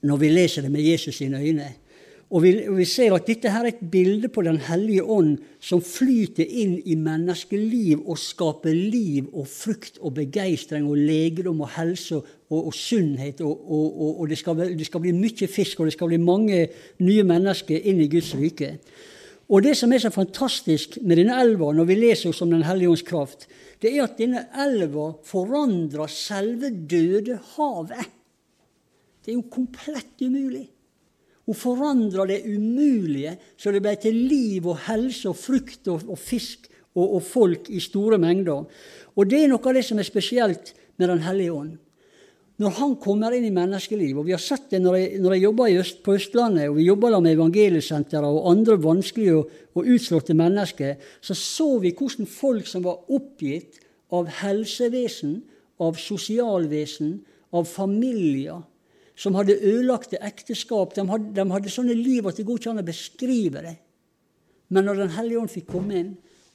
når vi leser det med Jesus sine øyne. Og vi, og vi, ser at dette her er et bilde på Den hellige ånd som flyter inn i menneskeliv og skaper liv og frukt og begeistring og legedom og helse og, og, sunnhet. Og, og det, skal, det, skal, bli mye fisk, og det skal bli mange nye mennesker inn i Guds rike. Og det som er så fantastisk med denne elva, når vi leser oss om Den hellige ånds kraft, det er at denne elva forandrer selve døde havet. Det er jo komplett umulig. Hun forandra det umulige, så det ble til liv og helse og frukt og, og fisk og, og, folk i store mengder. Og det er noe av det som er spesielt med Den hellige ånd. Når han kommer inn i menneskelivet, og vi har sett det når jeg, når jeg jobber Øst, på Østlandet, og vi jobber med evangeliesenteret og andre vanskelige og, og utslåtte mennesker, så så vi hvordan folk som var oppgitt av helsevesen, av sosialvesen, av familier, som hadde ødelagte ekteskap, de hadde, de hadde sånne liv at det går ikke an å beskrive det. Men når Den hellige ånd fikk komme inn,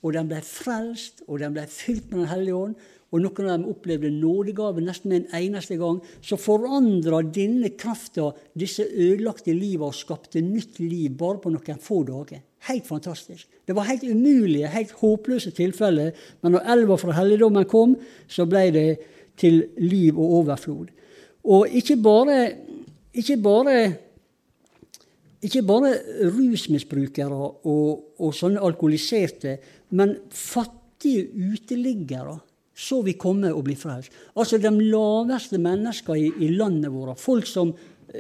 og de ble frelst, og de ble fylt med Den hellige ånd, og noen av dem opplevde nådegave nesten en eneste gang, så forandra denne krafta disse ødelagte liva og skapte nytt liv bare på noen få dager. Helt fantastisk. Det var helt umulige, helt håpløse tilfeller, men når elva fra helligdommen kom, så ble det til liv og overflod. Og ikke bare, ikke bare, ikke bare rusmisbrukere og, og sånne alkoholiserte, men fattige uteliggere så vi komme og bli frelst. Altså de laveste menneskene i, i landet vårt. Folk som,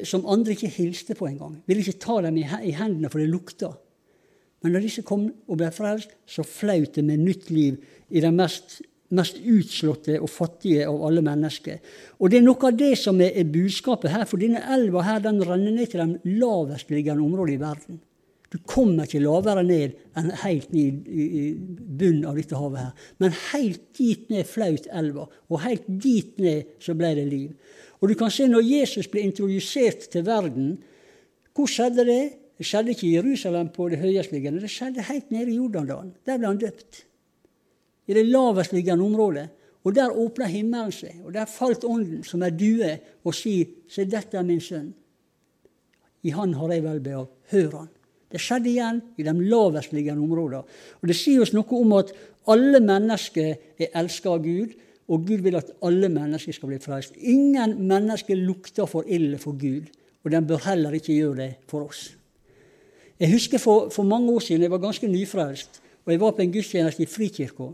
som, andre ikke hilste på engang. Ville ikke ta dem i, i hendene, for det lukta. Men når disse kom og ble frelst, så flaut det med nytt liv i den mest, mest utslåtte og fattige av alle mennesker. Og det er noe av det som er, budskapet her, for denne elva her, den renner ned til de lavestliggende områdene i verden. Du kommer ikke lavere ned enn helt ned i, i bunnen av dette havet her. Men helt dit ned flaut elva, og helt dit ned så ble det liv. Og du kan se når Jesus ble introdusert til verden, hvor skjedde det? Det skjedde ikke i Jerusalem på det høyestliggende, det skjedde helt nede i Jordandalen. Der ble han døpt. I det lavestliggende området. Og der åpna himmelen seg, og der falt Ånden som er due, og sier, se, dette er min sønn. I Han har jeg velbehag. Hør Han. Det skjedde igjen i de lavestliggende områdene. Og Det sier oss noe om at alle mennesker er elsket av Gud, og Gud vil at alle mennesker skal bli frelst. Ingen mennesker lukter for ille for Gud, og den bør heller ikke gjøre det for oss. Jeg husker for, for, mange år siden, jeg var ganske nyfrelst, og jeg var på en gudstjeneste i Frikirka.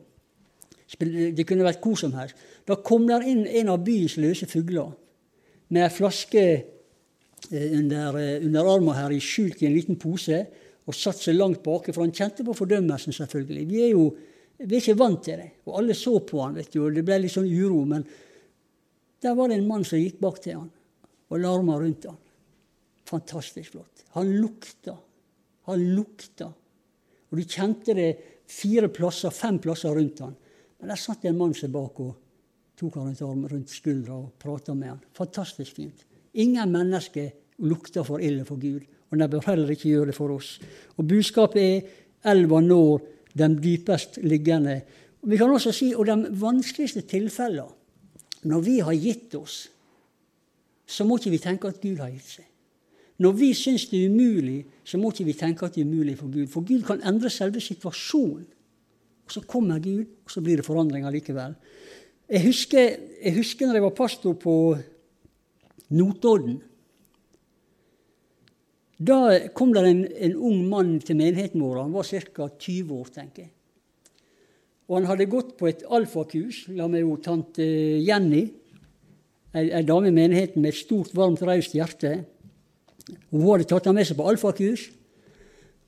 Det kunne vært hvor som helst. Da kom der inn en av byens løse fugler med ei flaske eh, under, eh, under armen her, skjult i en liten pose, og satt seg langt baki, for han kjente på fordømmelsen, selvfølgelig. Vi er jo vi er ikke vant til det. Og alle så på han, vet du, og det ble litt sånn uro. Men der var det en mann som gikk bak til han og larma rundt han. Fantastisk flott. Han lukta. Han lukta. Og du kjente det fire plasser, fem plasser rundt han. Men der satt en mann seg bak og tok han et arm rundt skuldra og prata med han. Fantastisk fint. Ingen mennesker lukter for ille for Gud, og de bør heller ikke gjøre det for oss. Og budskapet er elva når de dypest liggende. Vi kan også si og de vanskeligste tilfellene, når vi har gitt oss, så må ikke vi tenke at Gud har gitt seg. Når vi syns det er umulig, så må ikke vi tenke at det er umulig for Gud. For Gud kan endre selve situasjonen. Så kommer Gud, og så blir det forandringer likevel. Jeg husker, jeg husker når jeg var pastor på Notodden. Da kom det en, en ung mann til menigheten vår. Han var ca. 20 år, tenker jeg. Og han hadde gått på et alfakurs la med jo tante Jenny, ei dame i menigheten med et stort, varmt, raust hjerte. Hun hadde tatt ham med seg på alfakurs,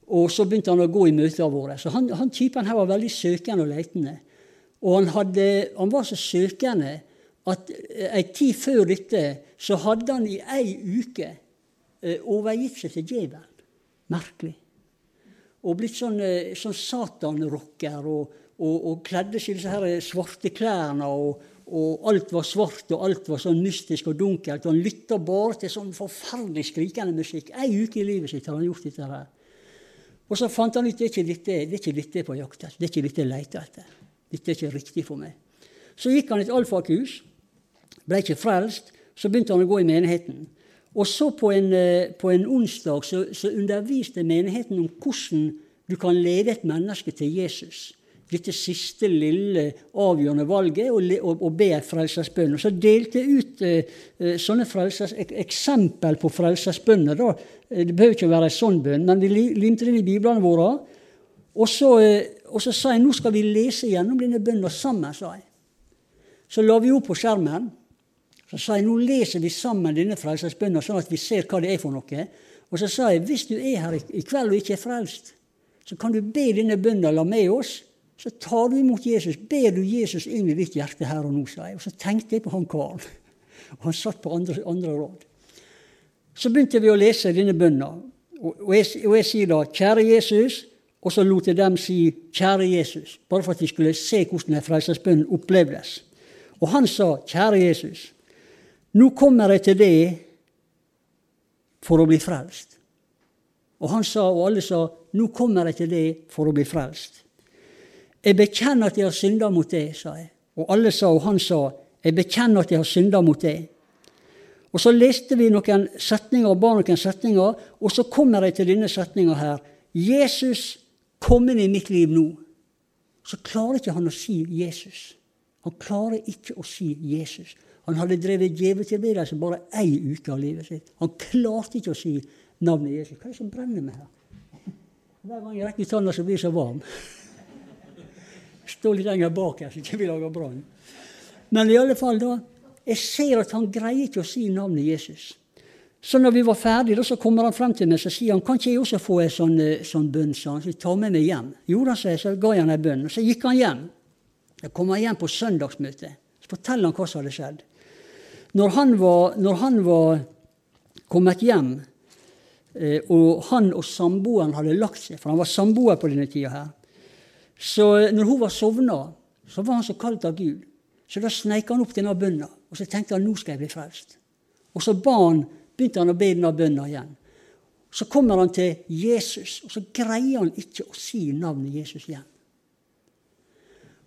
og så begynte han å gå i møtene våre. Så han, han typen her var veldig søkende og leitende. Og han, hadde, han var så søkende at ei tid før dette så hadde han i ei uke Eh, overgitt seg til djevelen. Merkelig. Og blitt sånn, eh, sånn satanrocker og, og, og, kledde seg i disse her svarte klærne. Og, og, alt var svart, og alt var sånn mystisk og dunkelt. Og han lytta bare til sånn forferdelig skrikende musikk. Ei uke i livet sitt har han gjort dette her. Og så fant han ut det er ikke dette, det er ikke dette på jakt etter. Det er ikke dette jeg leter etter. Dette er ikke riktig for meg. Så gikk han et alfakurs, ble ikke frelst. Så begynte han å gå i menigheten. Og så på en, eh, på en onsdag så, så, underviste menigheten om hvordan du kan lede et menneske til Jesus. Dette siste lille avgjørende valget, og, og, og be frelsesbønn. Og så delte jeg ut eh, eh sånne frelses, ek, eksempel på frelsesbønner. Da. Eh, det behøver ikke å være en sånn bønn, men vi limte det i biblene våre. Og så, og så, sa jeg nå skal vi lese gjennom denne bønna sammen. sa jeg. Så la vi opp på skjermen. Så sa jeg nå leser vi sammen denne frelsesbønna, sånn at vi ser hva det er for noe. Og så sa jeg hvis du er her i kveld og ikke er frelst, så kan du be denne bønna la med oss. Så tar du imot Jesus. Ber du Jesus inn i ditt hjerte her og nå, sa jeg. Og så tenkte jeg på han karen. Og han satt på andre, andre råd. Så begynte vi å lese denne bønna. Og jeg, og jeg sier da 'Kjære Jesus', og så lot jeg dem si 'Kjære Jesus', bare for at de skulle se hvordan frelsesbønnen opplevdes. Og han sa 'Kjære Jesus'. Nå kommer jeg til deg for å bli frelst. Og han sa, og alle sa, nå kommer jeg til deg for å bli frelst. Jeg bekjenner at jeg har synda mot deg', sa jeg. Og alle sa, og han sa, jeg bekjenner at jeg har synda mot deg'. Og så leste vi noen setninger og ba noen setninger, og så kommer jeg til denne setninga her. Jesus kom inn i mitt liv nå. Så klarer ikke han å si Jesus. Han klarer ikke å si Jesus. Han hadde drevet djeveltilbedelse bare ei uke av livet sitt. Han klarte ikke å si navnet Jesus. Hva er det som brenner meg her? Hver gang jeg rekker ut hånda, så blir jeg så varm. Står litt lenger bak her, så ikke vi lager brann. Men i alle fall, da. Jeg ser at han greier ikke å si navnet Jesus. Så når vi var ferdige, så kommer han frem til meg og sier han, kan ikke jeg også få en sånn, eh, sånn bønn. Så han, så ta med meg hjem. Jo da, så, så ga jeg han en bønn. Så gikk han hjem. Jeg kom hjem på søndagsmøte. Så forteller han hva som hadde skjedd. Når han var, når han var kommet hjem, eh, og han og samboeren hadde lagt seg, for han var samboer på denne tida her, så når hun var sovna, så var han så kalt av Gud. Så da sneik han opp denne bønna, og så tenkte han nå skal jeg bli frelst. Og så han, begynte han å be denne bønna igjen. Så kommer han til Jesus, og så greier han ikke å si navnet Jesus igjen.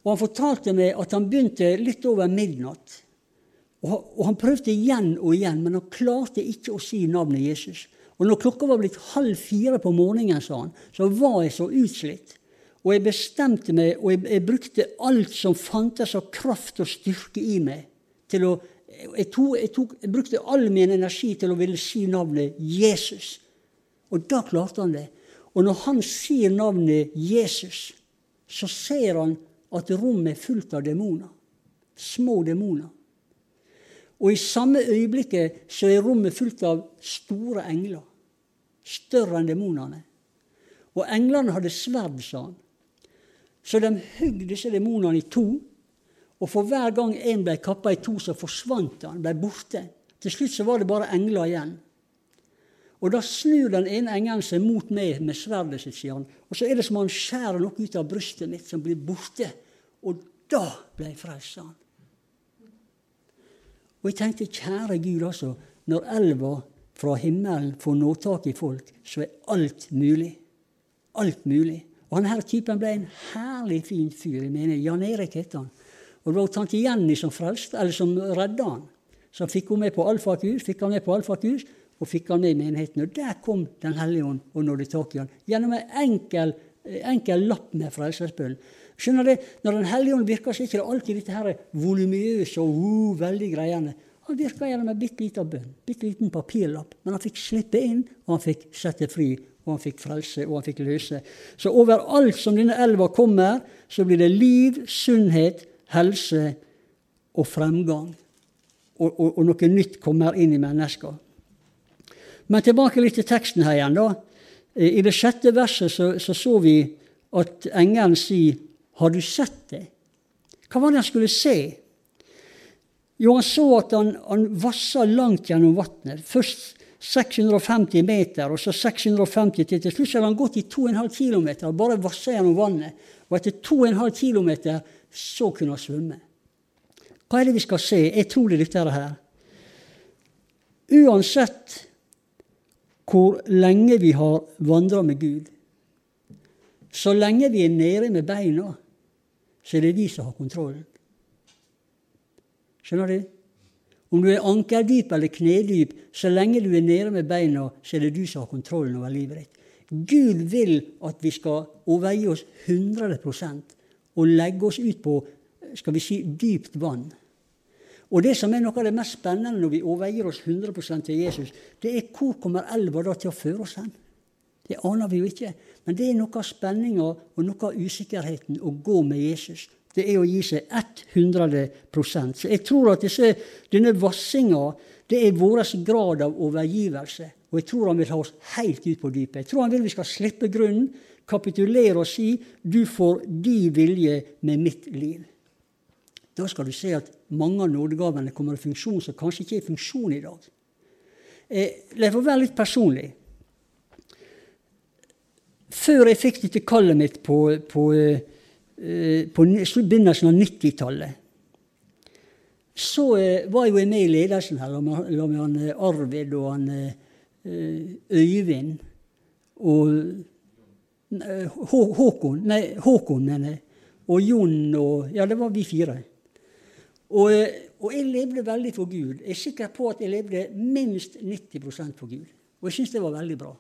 Og Han fortalte meg at han begynte litt over midnatt. Og, han prøvde igjen og igjen, men han klarte ikke å si navnet Jesus. Og når klokka var blitt halv fire på morgenen, sa han, så var jeg så utslitt. Og jeg bestemte meg, og jeg, jeg brukte alt som fantes av kraft og styrke i meg. til å, jeg, tog, jeg, tog, jeg brukte all min energi til å ville si navnet Jesus. Og da klarte han det. Og når han sier navnet Jesus, så ser han at rommet er fullt av demoner. Små demoner. Og i samme øyeblikket så er rommet fullt av store engler. Større enn demonene. Og englene hadde sverd, sa han. Så de hogg disse demonene i to. Og for hver gang en ble kappa i to, så forsvant han, ble borte. Til slutt så var det bare engler igjen. Og da snur den ene engelen seg mot meg med sverdet sitt, sier han. Og så er det som han skjærer noe ut av brystet mitt som blir borte. Og da ble jeg frelst, sa han. Og jeg tenkte, kjære Gud, altså, når elva fra himmelen får nå tak i folk, så er alt mulig. Alt mulig. Og han her typen ble en herlig fin fyr. Jeg mener, Jan Erik het han. Og det var tante Jenny som frelste, eller som redda han. Så han fikk hun med på alfakurs, fikk han med på alfakurs, og fikk han med i menigheten. Og der kom Den hellige ånd og nådde tak i han. Gjennom en enkel, enkel lapp med frelsesbønn. Skjønner du, Når Den hellige ånd virker, så er det ikke alltid dette her voluminøse og uh, veldig greiene. Han virka gjennom en bitte liten bønn, bitte liten papirlapp. Men han fikk slippe inn, og han fikk sette fri, og han fikk frelse, og han fikk løse. Så overalt som denne elva kommer, så blir det liv, sunnhet, helse og fremgang. Og, og, og noe nytt kommer inn i mennesker. Men tilbake litt til teksten her igjen. da. I det sjette verset så så, så vi at engelen sier 'Har du sett det?' Hva var det han skulle se? Jo, han så at han, han vassa langt gjennom vannet. Først 650 meter, og så 650 til. Til slutt hadde han gått i 2,5 km bare vassa gjennom vannet. Og etter 2,5 km så kunne han svømme. Hva er det vi skal se? Jeg tror det er dette her. Uansett hvor lenge vi har vandra med Gud. Så lenge vi er nede med beina, så er det vi som har kontrollen. Skjønner du? Om du er ankerdyp eller knedyp, så lenge du er nede med beina, så er det du som har kontrollen over livet ditt. Gud vil at vi skal overgi oss 100% og legge oss ut på skal vi si, dypt vann. Og det som er noe av det mest spennende når vi overgir oss 100% til Jesus, det er hvor kommer elva da til å føre oss hen? Det aner vi jo ikke. Men det er noe av spenninga og noe av usikkerheten å gå med Jesus. Det er å gi seg 100 Så jeg tror at disse, denne vassinga det er vår grad av overgivelse. Og jeg tror han vil ha oss helt ut på dypet. Jeg tror han vil vi skal slippe grunnen, kapitulere og si 'du får din vilje med mitt liv'. Da skal du se at mange av nådegavene kommer i funksjon som kanskje ikke er i funksjon i dag. Eh, la få være litt personlig. Før jeg fikk dette kallet mitt på, på, eh, på begynnelsen av 90-tallet, så eh, var jeg med i ledelsen her sammen med han eh, Arvid og han Øyvind og Håkon, nei, Håkon mener jeg. Og Jon og Ja, det var vi fire. Og, og, jeg levde veldig for Gud. Jeg er sikker på at jeg levde minst 90 for Gud. Og jeg syns det var veldig bra.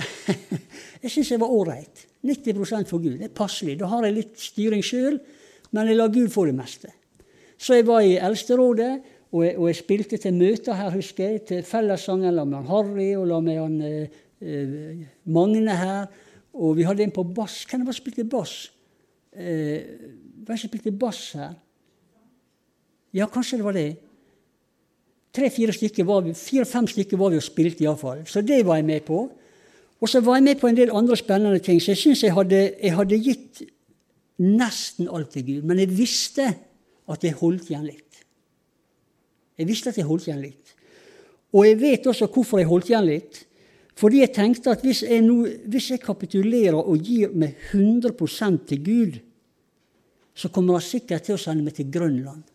jeg syns jeg var ålreit. 90 for Gud. Det er passelig. Da har jeg litt styring sjøl, men jeg lar Gud få det meste. Så jeg var i Eldsterådet, og jeg, og jeg spilte til møter her, husker jeg, til fellessangen la med han Harry og la med han eh, Magne her. Og vi hadde en på bass. Hvem var det som spilte bass? Eh, hvem som spilte bass her? Ja, kanskje det var det. Tre-fire stykker var vi, fire-fem stykker var vi og spilte iallfall. Så det var jeg med på. Og så var jeg med på en del andre spennende ting. Så jeg syns jeg, jeg, hadde gitt nesten alt til Gud. Men jeg visste at jeg holdt igjen litt. Jeg visste at jeg holdt igjen litt. Og jeg vet også hvorfor jeg holdt igjen litt. Fordi jeg tenkte at hvis jeg, nå, hvis jeg kapitulerer og gir meg 100% til Gud, så kommer han sikkert til å sende meg til Grønland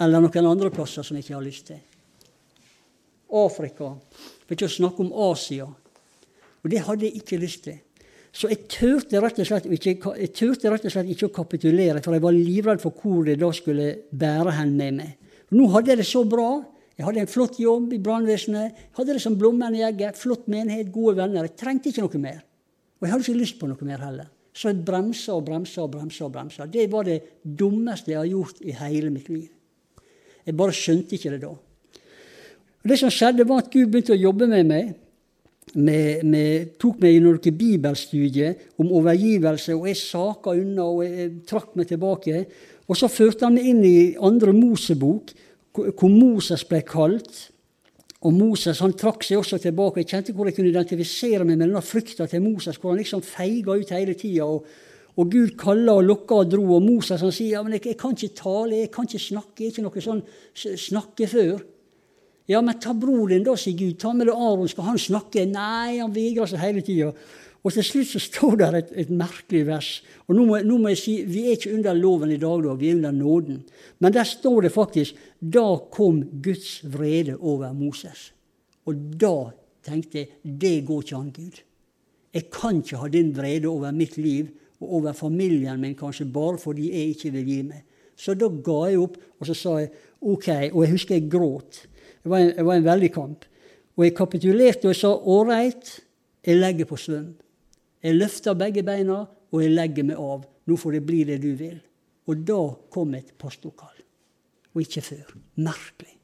eller noen andre plasser som jeg ikke har lyst til. Afrika, for ikke å snakke om Asia. Og det hadde jeg ikke lyst til. Så jeg turte rett og slett ikke, og slett ikke å kapitulere, for jeg var livredd for hvor det da skulle bære hen med meg. Nå hadde jeg det så bra. Jeg hadde en flott jobb i brannvesenet. Hadde det som blommen i egget. Flott menighet, gode venner. Jeg trengte ikke noe mer. Og jeg hadde ikke lyst på noe mer heller. Så jeg bremsa og bremsa og bremsa. og bremsa. Det var det dummeste jeg har gjort i hele mitt liv. Jeg bare skjønte ikke det da. Og Det som skjedde, var at Gud begynte å jobbe med meg. Vi, tok meg i noen bibelstudier om overgivelse, og jeg saka unna og jeg trakk meg tilbake. Og så førte han meg inn i andre Mosebok, hvor Moses ble kalt. Og Moses han trakk seg også tilbake. Jeg kjente hvor jeg kunne identifisere meg med denne frykta til Moses, hvor han liksom feiga ut hele tida. Og, og, Gud kalla og lokka og dro, og Moses han sier ja, men jeg, jeg, kan ikke tale, jeg kan ikke snakke. Jeg er ikke noe sånn snakke før. Ja, men ta broren din, da, sier Gud. Ta med deg Aron, skal han snakke? Nei, han vegrer seg hele tida. Og til slutt så står det et, et merkelig vers. Og nå må, nå må, jeg si, Vi er ikke under loven i dag, da, vi er under nåden. Men der står det faktisk da kom Guds vrede over Moses. Og da tenkte jeg det går ikke an, Gud. Jeg kan ikke ha din vrede over mitt liv og over familien min, kanskje bare fordi jeg ikke vil gi meg. Så da ga jeg opp, og så sa jeg OK. Og jeg husker jeg gråt. Det var en, det var en veldig kamp. Og jeg kapitulerte og sa ålreit, jeg legger på svøm. Jeg løfter begge beina, og jeg legger meg av. Nå får det bli det du vil. Og da kom et pastorkall. Og ikke før. Merkelig.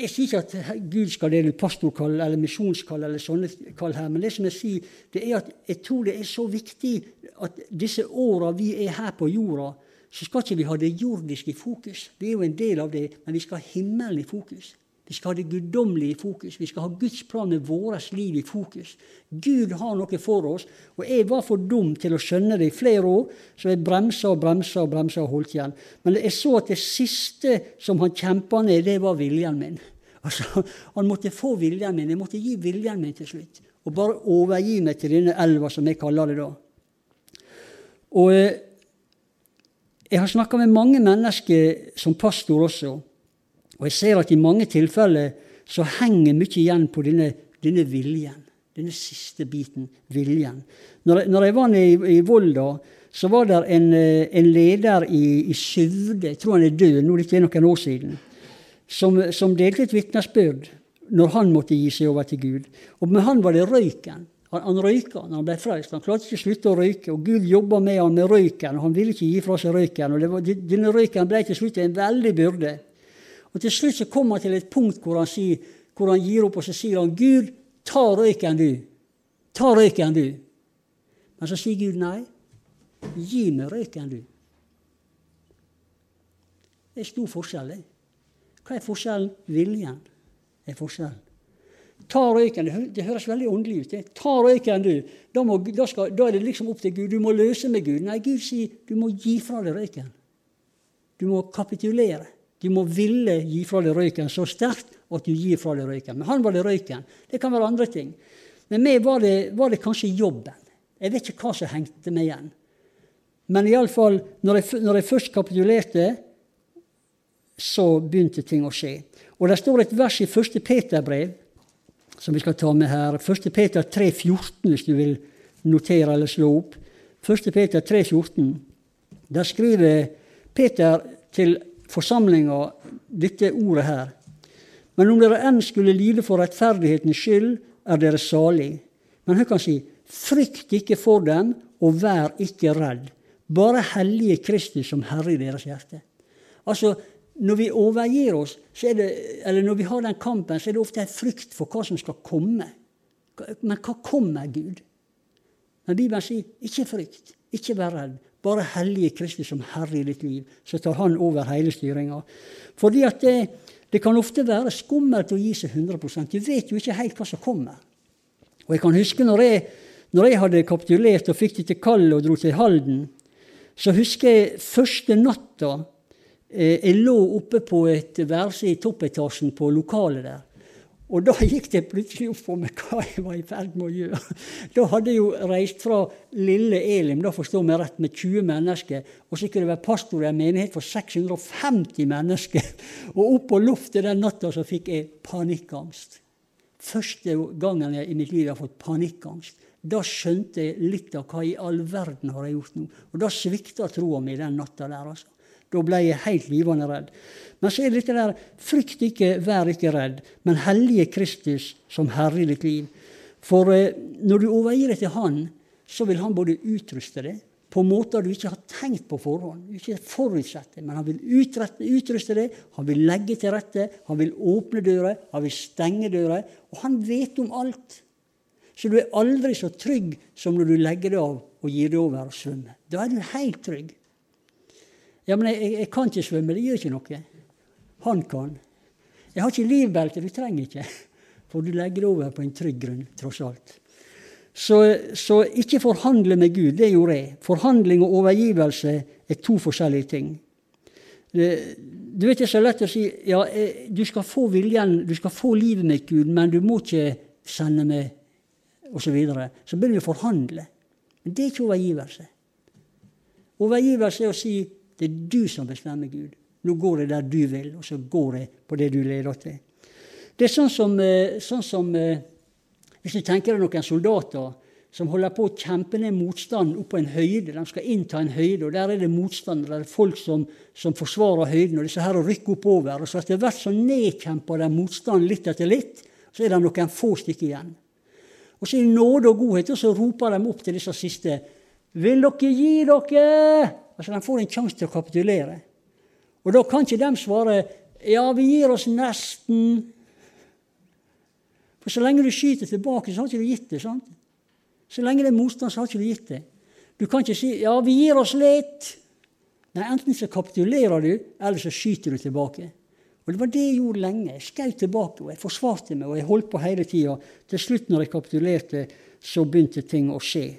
Jeg sier ikke at Gud skal dele ut pastorkall eller misjonskall eller sånne kall her, men det som jeg sier, det er at jeg tror det er så viktig at disse åra vi er her på jorda, så skal ikke vi ha det jordiske i fokus. Det er jo en del av det, men vi skal ha himmelen i fokus. Vi skal ha det guddommelige i fokus. Vi skal ha Guds plan med vårt liv i fokus. Gud har noe for oss, og jeg var for dum til å skjønne det i flere år, så jeg bremsa og bremsa og bremsa og holdt igjen. Men jeg så at det siste som han kjempa ned, det var viljen min. Altså, Han måtte få viljen min. Jeg måtte gi viljen min til slutt. Og bare overgi meg til denne elva, som jeg kaller det da. Og eh, jeg har snakka med mange mennesker som pastor også, og jeg ser at i mange tilfeller så henger mye igjen på denne, denne viljen. Denne siste biten, viljen. Når, når jeg var nede i, i Volda, så var det en, en leder i, i Syvde, jeg tror han er død, nå er det ikke noen år siden, som, som delte et vitnesbyrd når han måtte gi seg over til Gud. Og med han var det røyken. Han, han røyka når han ble frelst. Han klarte ikke å slutte å røyke. og Gud jobba med han med røyken, og han ville ikke gi fra seg røyken. og var, Denne røyken ble til slutt en veldig byrde. Og Til slutt så kom han til et punkt hvor han, sier, hvor han gir opp, og så sier han, 'Gud, ta røyken, du. Ta røyken, du.' Men så sier Gud nei. Gi meg røyken, du. Det er stor forskjell. det. Hva er forskjellen? Viljen er forskjellen. Ta røyken. Det, høres veldig åndelig ut. Det. Ta røyken, du. Da, må, da, skal, da, er det liksom opp til Gud. Du må løse med Gud. Nei, Gud sier du må gi fra deg røyken. Du må kapitulere. Du må ville gi fra deg røyken så sterkt at du gir fra deg røyken. Men han var det røyken. Det kan være andre ting. Men meg var det, var det kanskje jobben. Jeg vet ikke hva som hengte meg igjen. Men iallfall, når, jeg, når jeg først kapitulerte, så begynte ting å skje. Og det står et vers i 1. Peter-brev som vi skal ta med her. 1. Peter 3,14, hvis du vil notere eller slå opp. 1. Peter 3,14. Der skriver Peter til forsamlinga dette ordet her. Men om dere enn skulle lide for rettferdighetens skyld, er dere salig. Men hun kan si, frykt ikke for dem, og vær ikke redd. Bare hellige Kristus som Herre i deres hjerte. Altså, når vi overgir oss, det, eller når vi har den kampen, så er det ofte en frykt for hva som skal komme. Men hva kommer Gud? Men Bibelen sier ikke frykt, ikke vær redd. Bare hellige Kristus som Herre i ditt liv. Så tar Han over hele styringa. Fordi at det, det, kan ofte være skummelt å gi seg 100 Du vet jo ikke helt hva som kommer. Og jeg kan huske når jeg, når jeg hadde kapitulert og fikk det til kallet og dro til Halden, så husker jeg første natta jeg lå oppe på et værelse i toppetasjen på lokalet der. Og da gikk det plutselig opp for meg hva jeg var i ferd med å gjøre. Da hadde jeg jo reist fra lille Elim, da forstår vi rett, med 20 mennesker. Og så skulle jeg være pastor i en menighet for 650 mennesker. Og opp på loftet den natta så fikk jeg panikkangst. Første gangen jeg i mitt liv har fått panikkangst. Da skjønte jeg litt av hva i all verden har jeg gjort nå. Og da svikta troa mi den natta der, altså. Da ble jeg helt livende redd. Men så er det dette der frykt ikke, vær ikke redd, men hellige Kristus som Herre i ditt liv. For eh, når du overgir deg til Han, så vil Han både utruste deg, på måter du ikke har tenkt på forhånd. Du ikke forutsett det, men han vil utrette, utruste det, han vil legge til rette, han vil åpne dører, han vil stenge dører. Og han vet om alt. Så du er aldri så trygg som når du legger det av og gir det over og svømmer. Da er du helt trygg. Ja, men jeg, jeg, kan ikke svømme. Det gjør ikke noe. Han kan. Jeg har ikke livbelte. Du trenger ikke. For du legger det over på en trygg grunn, tross alt. Så, så, ikke forhandle med Gud. Det gjorde jeg. Forhandling og overgivelse er to forskjellige ting. Du vet Det er så lett å si ja, eh, du skal få viljen, du skal få livet mitt, Gud, men du må ikke sende meg osv. Så, videre. så begynner vi å forhandle. Men det er ikke overgivelse. Overgivelse er å si det er du som bestemmer, Gud. Nå går jeg der du vil, og så går jeg på det du leder til. Det er sånn som, eh, sånn som eh, hvis du tenker deg noen soldater som holder på å kjempe ned motstand opp på en høyde. De skal innta en høyde, og der er det motstandere, det er folk som, som forsvarer høyden. og disse her rykker oppover, og så Etter hvert så nedkjemper de motstanden litt etter litt. Så er det noen få stykker igjen. Og så i nåde og godhet og så roper de opp til disse siste. Vil dere gi dere? Altså De får en sjanse til å kapitulere. Og da kan ikke de svare ja, vi gir oss nesten. For så lenge du skyter tilbake, så har ikke du gitt det. sant? Så lenge det er motstand, så har ikke du gitt det. Du kan ikke si 'ja, vi gir oss litt'. Nei, Enten så kapitulerer du, eller så skyter du tilbake. Og Det var det jeg gjorde lenge. Jeg skjøt tilbake, og jeg forsvarte meg, og jeg holdt på hele tida. Til slutt, når jeg kapitulerte, så begynte ting å skje.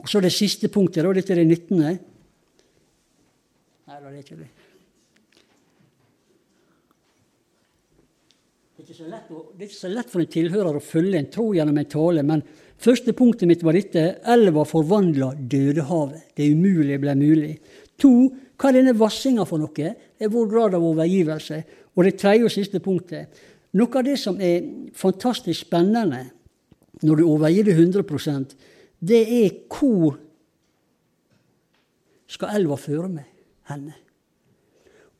Og Så det siste punktet, da, dette er det 19. Nei, det er ikke det. Det er, det er ikke så lett for en tilhører å følge en tro gjennom en tale, men første punktet mitt var dette. Elva forvandla Dødehavet. Det umulige ble mulig. To, hva er denne vassinga for noe? Det er vår grad av overgivelse. Og det tredje og siste punktet. Noe av det som er fantastisk spennende når du overgir det 100 det er hvor skal elva føre med henne.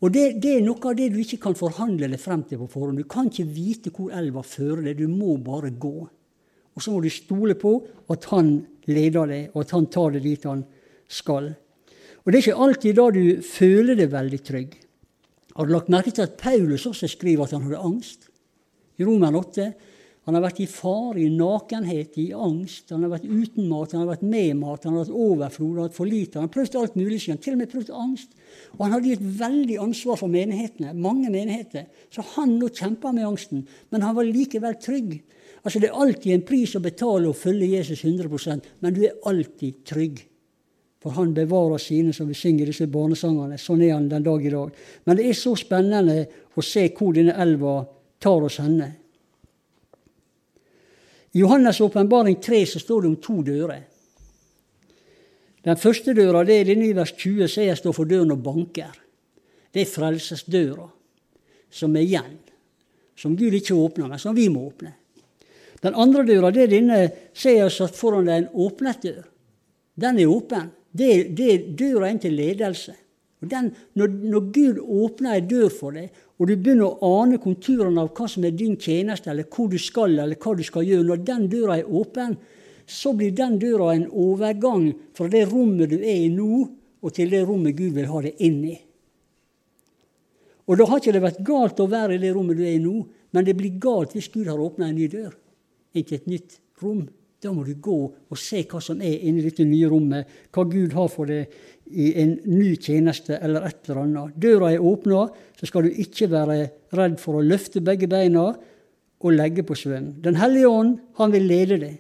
Og det, det, er noe av det du ikke kan forhandle deg frem til på forhånd. Du kan ikke vite hvor elva fører deg, du må bare gå. Og så må du stole på at han leder deg, og at han tar deg dit han skal. Og det er ikke alltid da du føler deg veldig trygg. Har du lagt merke til at Paulus også skriver at han hadde angst? I Roman 8 han har vært i fare, i nakenhet, i angst. Han har vært uten mat, han har vært med mat, han har hatt overflod, han har hatt for lite. Han har prøvd alt mulig. Han til og med prøvd angst. Og han hadde et veldig ansvar for menighetene, mange menigheter. Så han nå kjempa med angsten. Men han var likevel trygg. Altså Det er alltid en pris å betale å følge Jesus 100 men du er alltid trygg. For han bevarer sine, som vi synger disse barnesangene. Sånn er han den dag i dag. Men det er så spennende å se hvor denne elva tar oss henne. I Johannes' åpenbaring 3 så står det om to dører. Den første døra det er denne i vers 20, så jeg står for døren og banker. Det er frelsesdøra som er igjen, som Gud ikke åpner, men som vi må åpne. Den andre døra det er denne ser jeg satt foran deg en åpnet dør. Den er åpen. Det, det er døra inn til ledelse. Den, når, når, Gud åpner ei dør for deg, og du begynner å ane konturene av hva som er din tjeneste, eller hvor du skal, eller hva du skal gjøre, når den døra er åpen, så blir den døra en overgang fra det rommet du er i nå, og til det rommet Gud vil ha deg inn i. Og da har ikke det vært galt å være i det rommet du er i nå, men det blir galt hvis Gud har åpna en ny dør inn til et nytt rom. Da må du gå og se hva som er inni dette nye rommet, hva Gud har for deg i en ny tjeneste eller et eller annet. Døra er åpna, så skal du ikke være redd for å løfte begge beina og legge på svøm. Den hellige ånd, han vil lede deg.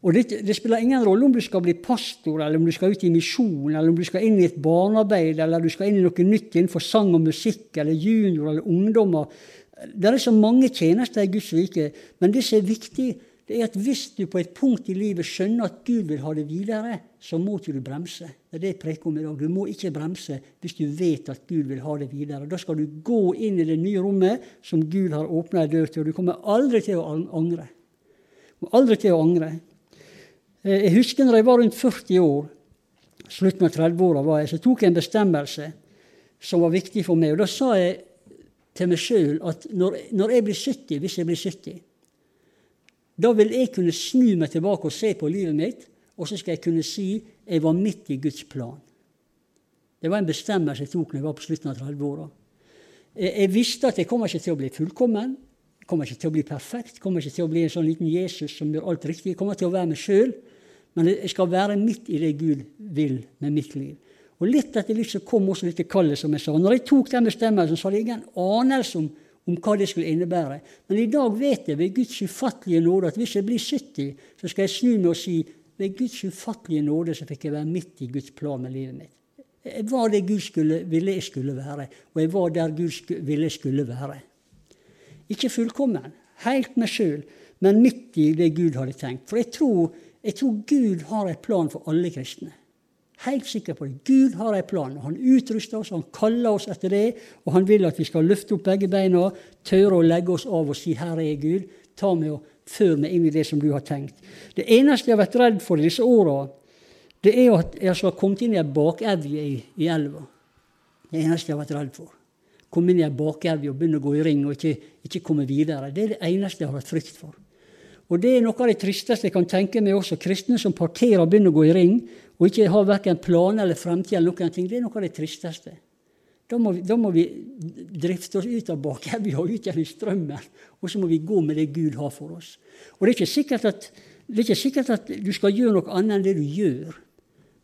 Og det, det, spiller ingen rolle om du skal bli pastor, eller om du skal ut i misjon, eller om du skal inn i et barnearbeid, eller du skal inn i noe nytt innenfor sang og musikk, eller junior eller ungdommer. Det er så mange tjenester i Guds rike, men det som er viktig, det er at hvis du på et punkt i livet skjønner at Gud vil ha det videre, så må ikke du bremse. Det er det jeg preker om i dag. Du må ikke bremse hvis du vet at Gud vil ha det videre. Da skal du gå inn i det nye rommet som Gud har åpna ei dør til, og du kommer aldri til å angre. Du kommer aldri til å angre. Eh, jeg husker når jeg var rundt 40 år, slutten av 30-åra var jeg, så tok jeg en bestemmelse som var viktig for meg. Og da sa jeg til meg sjøl at når, når jeg blir 70, hvis jeg blir 70 da vil jeg kunne snu meg tilbake og se på livet mitt og så skal jeg kunne si jeg var midt i Guds plan. Det var en bestemmelse jeg tok når jeg var på slutten av 30-åra. Jeg visste at jeg kommer ikke til å bli fullkommen, jeg kommer ikke til å bli perfekt, jeg kommer ikke til å bli en sånn liten Jesus som gjør alt riktig. Jeg kommer til å være meg sjøl, men jeg skal være midt i det Gud vil med mitt liv. Og Litt etter litt så kom også dette kallet, som jeg sa. Når jeg tok den bestemmelsen, så hadde jeg ingen anelse om, om, hva det skulle innebære. Men i dag vet jeg ved Guds ufattelige nåde at hvis jeg blir 70, så skal jeg snu meg og si ved Guds ufattelige nåde så fikk jeg være midt i Guds plan med livet mitt. Jeg var det Gud skulle, ville jeg skulle være, og jeg var der Gud ville jeg skulle være. Ikke fullkommen, helt meg sjøl, men midt i det Gud hadde tenkt. For jeg tror, jeg tror Gud har en plan for alle kristne. Helt sikker på det. Gud har en plan. Han utruster oss, han kaller oss etter det, og han vil at vi skal løfte opp begge beina, tørre å legge oss av og si 'Herre er Gud'. Ta meg og før meg inn i det som du har tenkt. Det eneste jeg har vært redd for i disse åra, det er at jeg skal ha kommet inn i ei bakevje i, i, elva. Det eneste jeg har vært redd for. Komme inn i ei bakevje og begynne å gå i ring og ikke, ikke, komme videre. Det er det eneste jeg har hatt frykt for. Og det er noe av det tristeste jeg kan tenke meg også. Kristne som parterer og begynner å gå i ring, og ikke har verken planer eller fremtid eller noen ting. Det er noe av det tristeste. Da må, vi, da må vi drifte oss ut av bakevja og ut gjennom strømmen. Og så må vi gå med det Gud har for oss. Og det er ikke sikkert at, ikke sikkert at du skal gjøre noe annet enn det du gjør.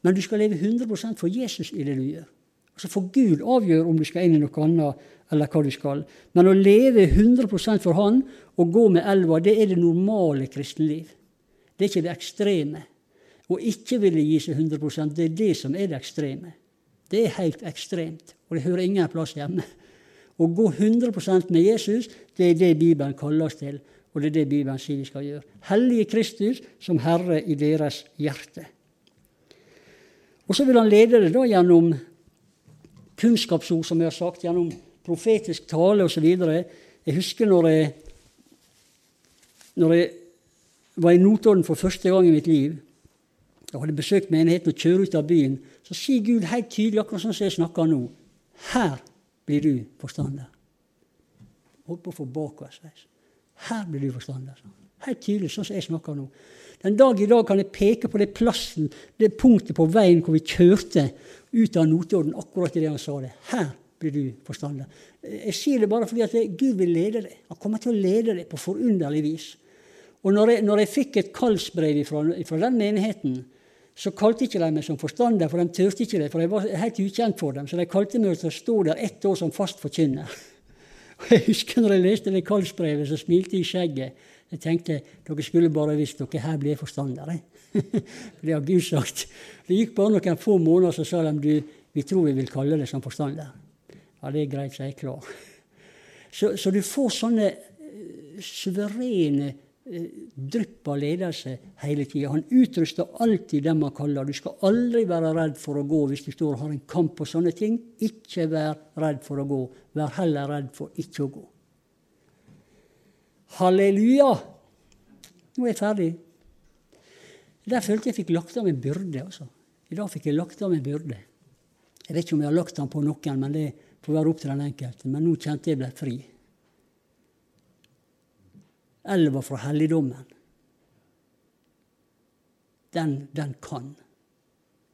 Men du skal leve 100 for Jesus i det du gjør. Altså For Gud avgjør om du skal inn i noe annet, eller hva du skal. Men å leve 100% for Han og gå med elva, det er det normale kristenliv. Det er ikke det ekstreme. Å ikke ville gi seg 100 det er det som er det ekstreme. Det er helt ekstremt, og det hører ingen plass hjemme. Å gå 100% med Jesus, det er det Bibelen kaller oss til, og det er det Bibelen sier vi skal gjøre. Hellige Kristus som Herre i deres hjerte. Og så vil han lede det da gjennom kunnskapsord, som jeg har sagt, gjennom profetisk tale osv. Jeg husker når jeg, når jeg var i Notodden for første gang i mitt liv og hadde besøkt menigheten og kjørt ut av byen, så sier Gud helt tydelig, akkurat sånn som jeg snakker nå, her blir du forstander. Holdt på å få bakoversveis. Her blir du forstander. Helt tydelig, sånn som jeg snakker nå. Den dag i dag kan jeg peke på det plassen, det punktet på veien hvor vi kjørte ut av Notodden, akkurat idet han sa det. Her blir du forstander. Jeg sier det bare fordi at Gud vil lede deg. Han kommer til å lede deg på forunderlig vis. Og når jeg, når jeg fikk et kallsbrev fra, fra den menigheten, så kalte ikke de meg som forstander, for de turte ikke det, for jeg var helt ukjent for dem. Så de kalte meg til å stå der ett år som fast forkynner. Og jeg husker når jeg leste det kallsbrevet, så smilte jeg i skjegget. Jeg tenkte dere skulle bare visst dere her ble forstandere. det har Gud sagt. Det gikk bare noen få måneder, så sa de du, vi tror vi vil kalle det som forstander. Ja, det er greit, så jeg er klar. Så, så du får sånne uh, suverene uh, drypp av ledelse hele tida. Han utruster alltid dem han kaller. Du skal aldri være redd for å gå hvis du står og har en kamp på sånne ting. Ikke vær redd for å gå. Vær heller redd for ikke å gå. Halleluja! Nå er jeg ferdig. Der følte jeg fikk lagt av en byrde. altså. I dag fikk jeg lagt av en byrde. Jeg vet ikke om jeg har lagt den på noen, men det får være opp til den enkelte. Men nå kjente jeg ble fri. Elva fra helligdommen. Den, den kan.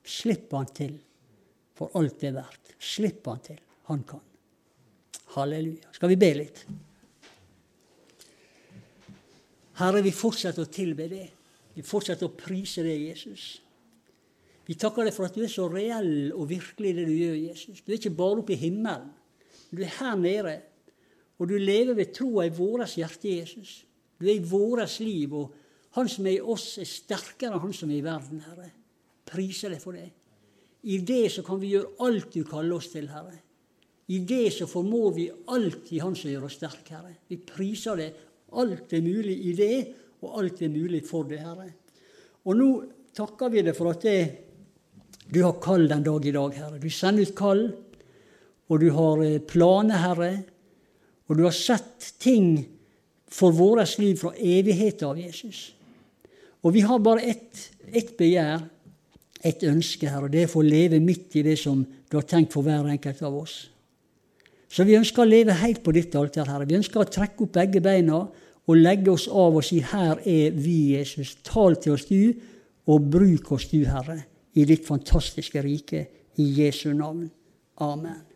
Slipp han til for alt det er verdt. Slipp han til. Han kan. Halleluja. Skal vi be litt? Herre, vi fortsetter å tilbe det. Vi fortsetter å prise det, Jesus. Vi takker deg for at du er så reell og virkelig i det du gjør, Jesus. Du er ikke bare oppe i himmelen. Du er her nede. Og du lever ved troa i vårt hjerte, Jesus. Du er i vårt liv, og Han som er i oss, er sterkere enn Han som er i verden, Herre. Priser deg for det. I det så kan vi gjøre alt du kaller oss til, Herre. I det så formår vi alt i Han som gjør oss sterke, Herre. Vi priser deg Alt er mulig i det, og alt er mulig for det, Herre. Og nå takker vi deg for at det, du har kall den dag i dag, Herre. Du sender ut kall, og du har eh, planer, Herre. Og du har sett ting for vårt liv fra evigheten av Jesus. Og vi har bare ett, et begjær, et ønske, Herre, det er å leve midt i det som du har tenkt for hver enkelt av oss. Så vi ønsker å leve helt på ditt alter, Herre. Vi ønsker å trekke opp begge beina og legge oss av og si 'Her er vi, Jesus. Tal til oss, du, og bruk oss, du, Herre, i ditt fantastiske rike, i Jesu navn. Amen.